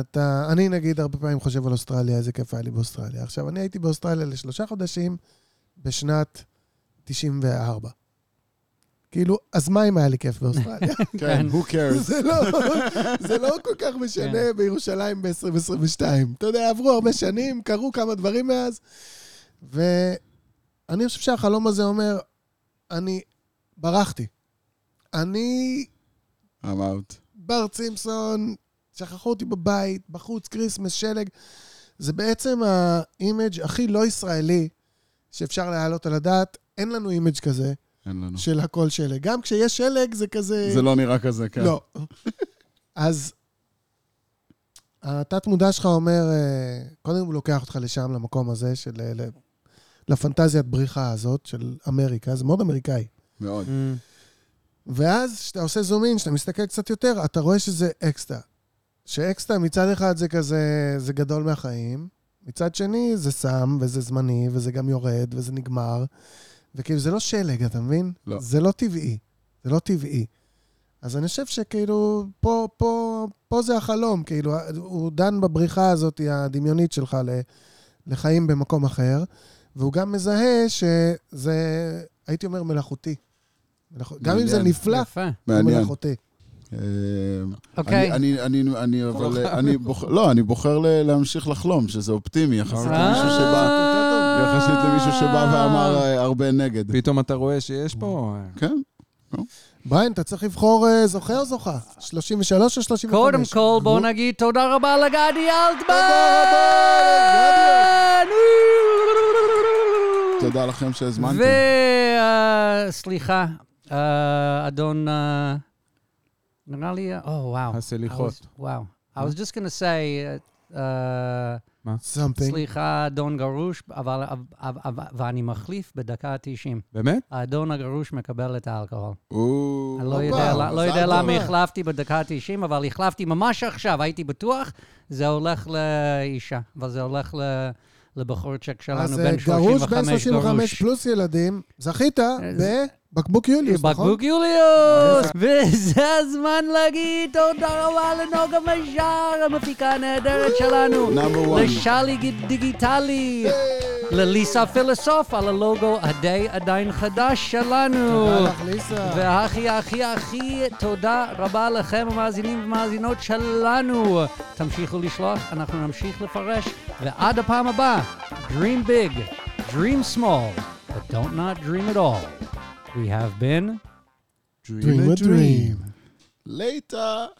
אתה, אני נגיד הרבה פעמים חושב על אוסטרליה, איזה כיף היה לי באוסטרליה. עכשיו, אני הייתי באוסטרליה לשלושה חודשים בשנת 94. כאילו, אז מה אם היה לי כיף באוסטרליה? כן, who cares? זה לא, זה לא כל כך משנה בירושלים ב-2022. אתה יודע, עברו הרבה שנים, קרו כמה דברים מאז, ואני חושב שהחלום הזה אומר, אני ברחתי. אני out. בארט סימפסון, שכחו אותי בבית, בחוץ, Christmas, שלג. זה בעצם ה image הכי לא ישראלי שאפשר להעלות על הדעת. אין לנו image כזה אין לנו. של הכל שלג. גם כשיש שלג זה כזה... זה לא נראה כזה, כן. לא. אז התת-מודע שלך אומר, אה, קודם הוא לוקח אותך לשם, למקום הזה, של, אה, לפנטזיית בריחה הזאת של אמריקה, זה מאוד אמריקאי. מאוד. Mm. ואז כשאתה עושה זום אין, כשאתה מסתכל קצת יותר, אתה רואה שזה אקסטרה. שאקסטרה מצד אחד זה כזה, זה גדול מהחיים, מצד שני זה סם, וזה זמני, וזה גם יורד, וזה נגמר. וכאילו, זה לא שלג, אתה מבין? לא. זה לא טבעי. זה לא טבעי. אז אני חושב שכאילו, פה, פה, פה זה החלום, כאילו, הוא דן בבריחה הזאת הדמיונית שלך לחיים במקום אחר, והוא גם מזהה שזה, הייתי אומר, מלאכותי. מלאכ- גם אם זה. נפלא, מעניין. מלאכותי. אה, אוקיי. אני, אני, אני, אני, אבל, אני בוחר, לא, אני בוחר ל- להמשיך לחלום, שזה אופטימי, יחסית אה. למישהו שבא, יחסית למישהו שבא ואמר אה, הרבה נגד. פתאום אתה רואה שיש פה... כן, בריין, אתה צריך לבחור זוכה או זוכה? 33 או 35? קודם כל, בואו נגיד תודה רבה לגדי אלטמן! תודה לכם שהזמנתם. וסליחה, אה, אדון... אה, נראה לי... או, וואו. הסליחות. וואו. I was just going to say, אה, something. סליחה, אדון גרוש, אבל, אבל- אבל- ואני מחליף בדקה ה-90. באמת? האדון הגרוש מקבל את האלכוהול. או, אני לא יודע, לא יודע. למה החלפתי בדקה ה-90, אבל החלפתי ממש עכשיו, הייתי בטוח, זה הולך לאישה, אבל זה הולך ל- לבחורצ'ק שלנו, אז אה, בן גרוש, בן 35 35 גרוש. פלוס ילדים, זכית זה- בבקבוק יוליוס, נכון? בקבוק יוליוס! וזה הזמן להגיד תודה רבה לנוגה מישר, המפיקה הנהדרת שלנו. Number one. לשלי ג- דיגיטלי. לליסה פילוסוף על הלוגו הדי עדיין חדש שלנו. תודה לך, ליסה. והכי הכי הכי תודה רבה לכם המאזינים ומאזינות שלנו. תמשיכו לשלוח, אנחנו נמשיך לפרש, ועד הפעם הבאה, Dream big, dream small, but don't not dream at all. We have been... Dream a dream. later.